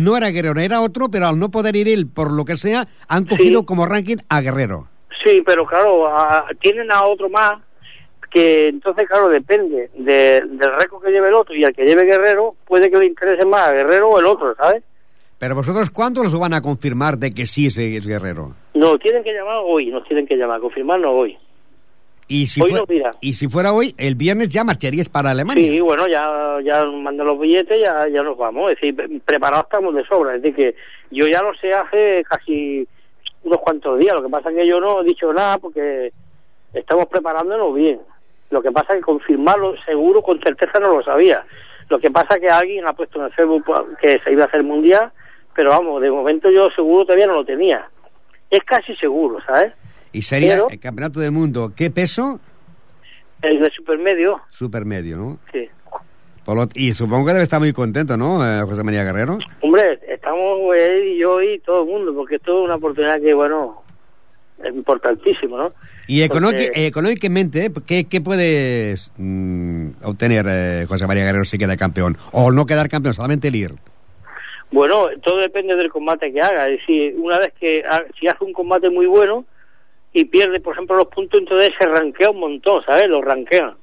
no era Guerrero, era otro, pero al no poder ir él por lo que sea, han cogido como ranking a Guerrero. Sí, pero claro, a- tienen a otro más que entonces, claro, depende de- del récord que lleve el otro y al que lleve Guerrero, puede que le interese más a Guerrero o el otro, ¿sabes? Pero vosotros, ¿cuándo los van a confirmar de que sí es, es Guerrero? Nos tienen que llamar hoy, nos tienen que llamar, confirmarnos hoy. Y si, Hoy no, mira. y si fuera hoy, el viernes ya marcharías para Alemania. Sí, bueno, ya, ya mandan los billetes, ya, ya nos vamos. Es decir, pre- preparados estamos de sobra. Es decir, que yo ya lo sé hace casi unos cuantos días. Lo que pasa es que yo no he dicho nada porque estamos preparándonos bien. Lo que pasa es que confirmarlo seguro, con certeza no lo sabía. Lo que pasa es que alguien ha puesto en el Facebook que se iba a hacer mundial, pero vamos, de momento yo seguro todavía no lo tenía. Es casi seguro, ¿sabes? Y sería Pero- el campeonato del mundo. ¿Qué peso? El de supermedio, Supermedio, ¿no? sí. Por lo- y supongo que debe estar muy contento, ¿no, eh, José María Guerrero? Hombre, estamos él y yo y todo el mundo, porque esto es una oportunidad que, bueno, es importantísimo, ¿no? Y Porque- económicamente, ¿qué, qué puedes mm, obtener eh, José María Guerrero si queda campeón? O no quedar campeón, solamente el ir. Bueno, todo depende del combate que haga. Es decir, una vez que si hace un combate muy bueno y pierde, por ejemplo, los puntos, entonces se rankea un montón, ¿sabes? Los ranquean.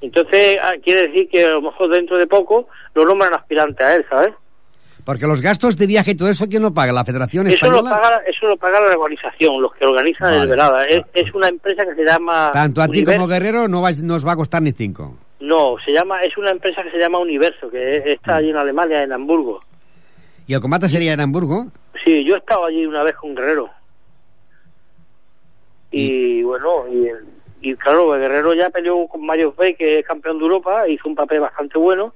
Entonces, ah, quiere decir que a lo mejor dentro de poco lo nombran aspirante a él, ¿sabes? Porque los gastos de viaje y todo eso, ¿quién lo paga? ¿La Federación Eso lo, Española? paga, eso lo paga la organización, los que organizan Vale. el velada. Es, es una empresa que se llama... Tanto a ti como Guerrero no vais- nos va a costar ni cinco. No, se llama, es una empresa que se llama Universo, que está allí en Alemania, en Hamburgo. ¿Y el combate sería en Hamburgo? Sí, yo he estado allí una vez con Guerrero. Y bueno, y, y claro, Guerrero ya peleó con Mario Bay, que es campeón de Europa, hizo un papel bastante bueno,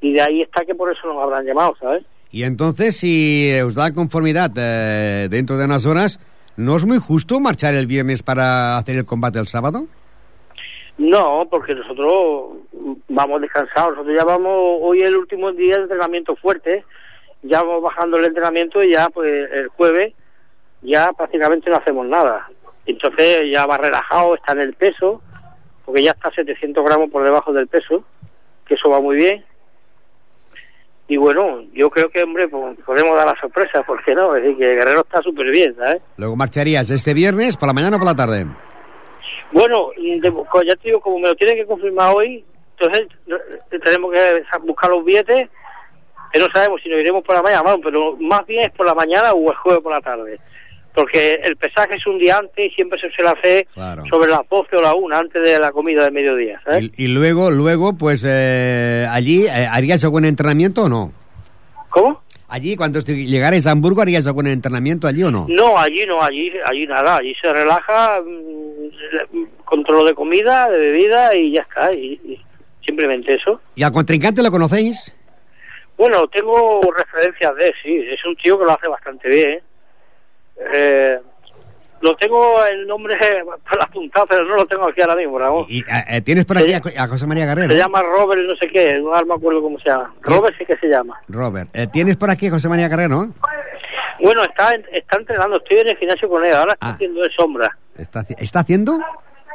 y de ahí está que por eso nos habrán llamado, ¿sabes? Y entonces, si os da conformidad eh, dentro de unas horas, ¿no es muy justo marchar el viernes para hacer el combate el sábado? No, porque nosotros vamos descansados, nosotros ya vamos, hoy es el último día de entrenamiento fuerte, ya vamos bajando el entrenamiento y ya pues el jueves ya prácticamente no hacemos nada. Entonces ya va relajado, está en el peso, porque ya está 700 gramos por debajo del peso, que eso va muy bien. Y bueno, yo creo que, hombre, pues, podemos dar la sorpresa, ¿por qué no? Es decir, que Guerrero está súper bien, ¿sabes? Luego marcharías este viernes, por la mañana o por la tarde. Bueno, de- ya te digo, como me lo tienen que confirmar hoy, entonces tenemos que buscar los billetes, que no sabemos si nos iremos por la mañana, pero más bien es por la mañana o el jueves por la tarde. Porque el pesaje es un día antes y siempre se suele hacer Claro. sobre las 12 o la 1 antes de la comida de mediodía, ¿sabes? Y, y luego, luego, pues eh, allí, eh, ¿haríais algún entrenamiento o no? ¿Cómo? Allí, cuando llegarais a Hamburgo, ¿haríais algún entrenamiento allí o no? No, allí no, allí, allí nada, allí se relaja, mm, control de comida, de bebida y ya está, y- y simplemente eso. ¿Y al contrincante lo conocéis? Bueno, tengo referencias de sí. Es un tío que lo hace bastante bien. Eh, lo tengo el nombre para apuntar, pero no lo tengo aquí ahora mismo, Ramón. Y, eh, eh, ¿Tienes por aquí a, a José María Guerrero? Se llama Robert, no sé qué, no me acuerdo cómo se llama. Robert sí que se llama. Robert, eh, ¿tienes por aquí a José María Guerrero? Bueno, está, está entrenando, estoy en el gimnasio con él, ahora está Ah. haciendo de sombra. ¿Está, ¿Está haciendo?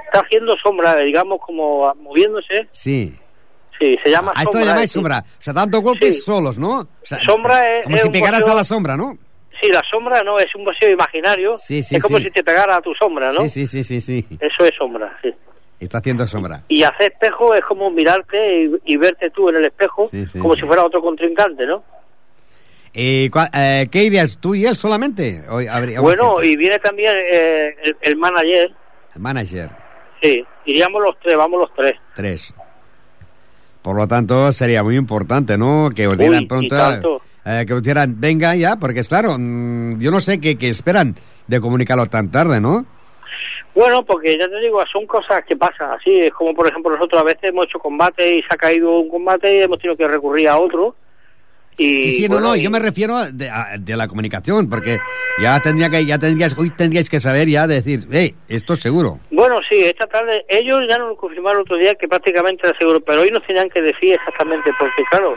Está haciendo sombra, digamos, como moviéndose. Sí. Sí, se llama A esto sombra. llamáis sí. sombra. O sea, dando golpes Sí. solos, ¿no? O sea, Sombra es- Como es si pegaras boxeo- a la sombra, ¿no? Sí, la sombra no, es un boxeo imaginario. Sí, sí, es como sí. si te pegara a tu sombra, ¿no? Sí, sí, sí, sí. Eso es sombra, sí. Está haciendo sombra. Y hacer espejo es como mirarte y, y verte tú en el espejo como si fuera otro contrincante, ¿no? Eh, cua- eh, ¿Qué irías tú y él solamente? Habría- Bueno, y viene también eh, el, el manager, El manager, sí, iríamos los tres, vamos los tres. tres. Por lo tanto, sería muy importante, ¿no? Que Uy, dieran y pronto... tanto. Eh, que os dieran, venga ya, porque es claro, mm, yo no sé qué, qué esperan de comunicarlo tan tarde, ¿no? Bueno, porque ya te digo, son cosas que pasan así, es como por ejemplo nosotros a veces hemos hecho combate y se ha caído un combate y hemos tenido que recurrir a otro. Y, Sí, sí, bueno, no, no, y- yo me refiero de, a- de la comunicación, porque ya tendría que, ya tendríais, hoy tendríais que saber ya decir, hey, esto es seguro. Bueno, sí, esta tarde, ellos ya nos confirmaron otro día que prácticamente era seguro, pero hoy nos tenían que decir exactamente, porque claro,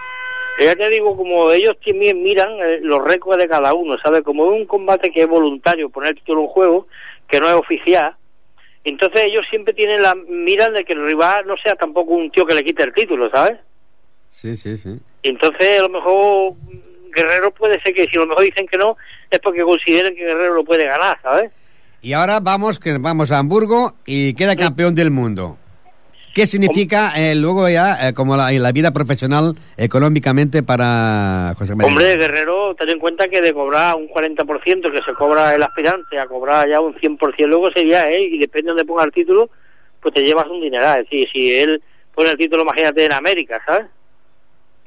ya te digo, como ellos también miran eh, los récords de cada uno, ¿sabes? Como es un combate que es voluntario, poner título en juego, que no es oficial, Entonces ellos siempre tienen la miran de que el rival no sea tampoco un tío que le quite el título, ¿sabes? Sí, sí, sí. Entonces a lo mejor Guerrero puede ser que si a lo mejor dicen que no es porque consideren que Guerrero lo puede ganar, ¿sabes? Y ahora vamos, que vamos a Hamburgo y queda campeón del mundo. ¿Qué significa eh, luego ya, eh, como la, la vida profesional económicamente para José María? Hombre, Guerrero, ten en cuenta que de cobrar un 40% que se cobra el aspirante a cobrar ya un 100% luego sería él, y depende de donde ponga el título, pues te llevas un dineral. Es decir, si él pone el título, imagínate, en América, ¿sabes?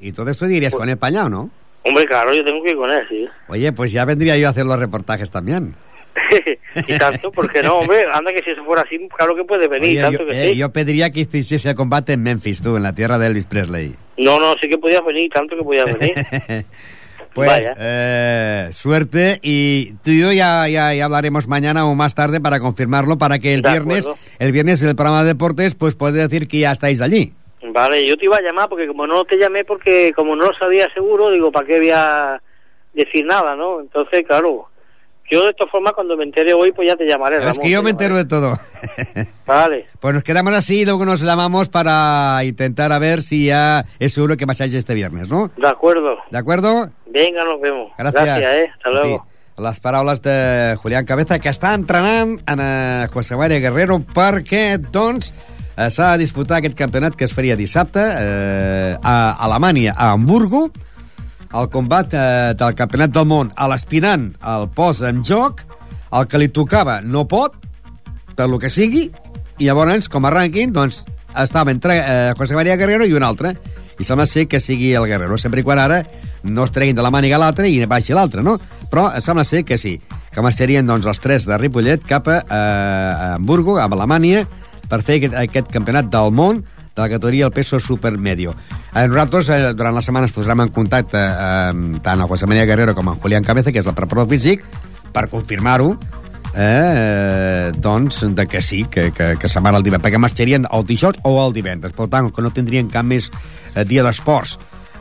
Y todo esto dirías con España, ¿o no? Hombre, claro, yo tengo que ir con él, sí. Oye, pues ya vendría yo a hacer los reportajes también. y tanto, porque no, hombre, anda que si eso fuera así, claro que puede venir, Oye, tanto yo, que eh, sí. yo pediría que hiciese el combate en Memphis, tú, en la tierra de Elvis Presley. No, no, sí que podías venir, tanto que podías venir. Pues Vaya. eh, suerte y tú y yo ya, ya, ya hablaremos mañana o más tarde para confirmarlo, para que el De viernes, acuerdo. el viernes en el programa de deportes, pues puede decir que ya estáis allí. Vale, yo te iba a llamar porque como no te llamé porque como no lo sabía seguro, digo, ¿para qué voy a decir nada, no? Entonces, claro, yo de esta forma cuando me entere hoy, pues ya te llamaré. es Ramón, que yo me entero de todo. Vale, Pues nos quedamos así y luego nos llamamos para intentar a ver si ya es seguro que pasáis este viernes, ¿no? de acuerdo. ¿De acuerdo? Venga, nos vemos. Gràcies. Gracias, eh. Hasta A luego. Les paraules de Julián Cabeza, que està entrenant en eh, José María Guerrero perquè, doncs, eh, s'ha de disputar aquest campionat que es faria dissabte eh, a Alemanya, a Hamburgo, el combat eh, del campionat del món a l'aspirant el posa en joc, el que li tocava no pot, per lo que sigui, i llavors, com a rànquing, doncs, estava entre eh, José María Guerrero i un altre, i sembla ser que sigui el Guerrero, sempre i quan ara no es treguin de la màniga l'altre i baixi l'altre, no? Però sembla ser que sí, que marxarien doncs, els tres de Ripollet cap a, eh, a Hamburgo, a Alemanya, per fer aquest, aquest campionat del món de la categoria del peso supermedio. Eh, nosaltres, eh, durant la setmana, ens posarem en contacte eh, amb tant el José María Guerrero com en Julián Cabeza, que és el preparador físic, per confirmar-ho, eh, doncs, de que sí, que, que, que se'n van el divendres, perquè marxarien el dijous o el divendres, per tant, que no tindrien cap més eh, dia d'esports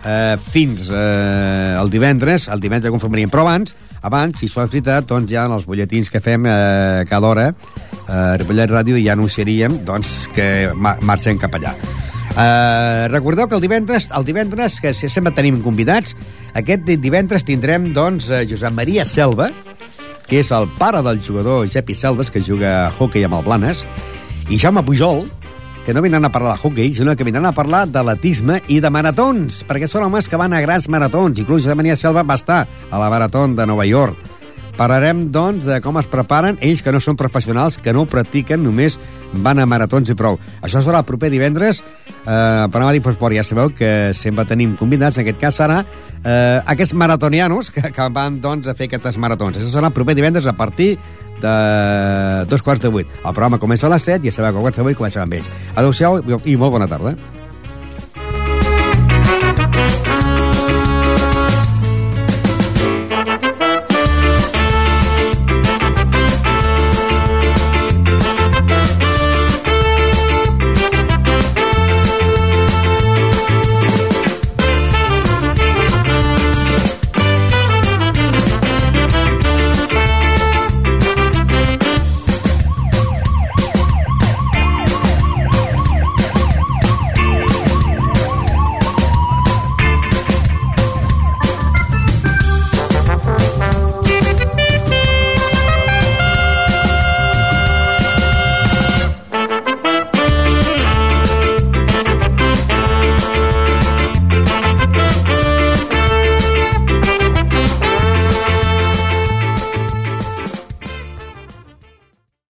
eh, fins eh, el divendres, el divendres conformarien, però abans, abans, si això és veritat, doncs ja en els butlletins que fem eh, cada hora, eh, Ripollet Ràdio ja anunciaríem doncs, que ma marxem cap allà. Uh, recordeu que el divendres, el divendres, que sempre tenim convidats, aquest di- divendres tindrem, doncs, eh, Josep Maria Selva, que és el pare del jugador Jepi Selves, que juga a hockey amb el Blanes, i Jaume Pujol, que no vindran a parlar de hockey, sinó que vindran a parlar d'atletisme i de maratons, perquè són homes que van a grans maratons. Inclús Josep Maria Selva va estar a la marató de Nova York. Parlarem, doncs, de com es preparen ells que no són professionals, que no ho practiquen, només van a maratons i prou. Això serà el proper divendres eh, al programa d'Infosport. Ja sabeu que sempre tenim convidats, en aquest cas serà eh, aquests maratonianos que, que van doncs, a fer aquestes maratons. Això serà el proper divendres a partir de dos quarts de vuit. El programa comença a les set i ja sabeu que a quarts de vuit comencem amb ells. Adéu-siau i molt bona tarda.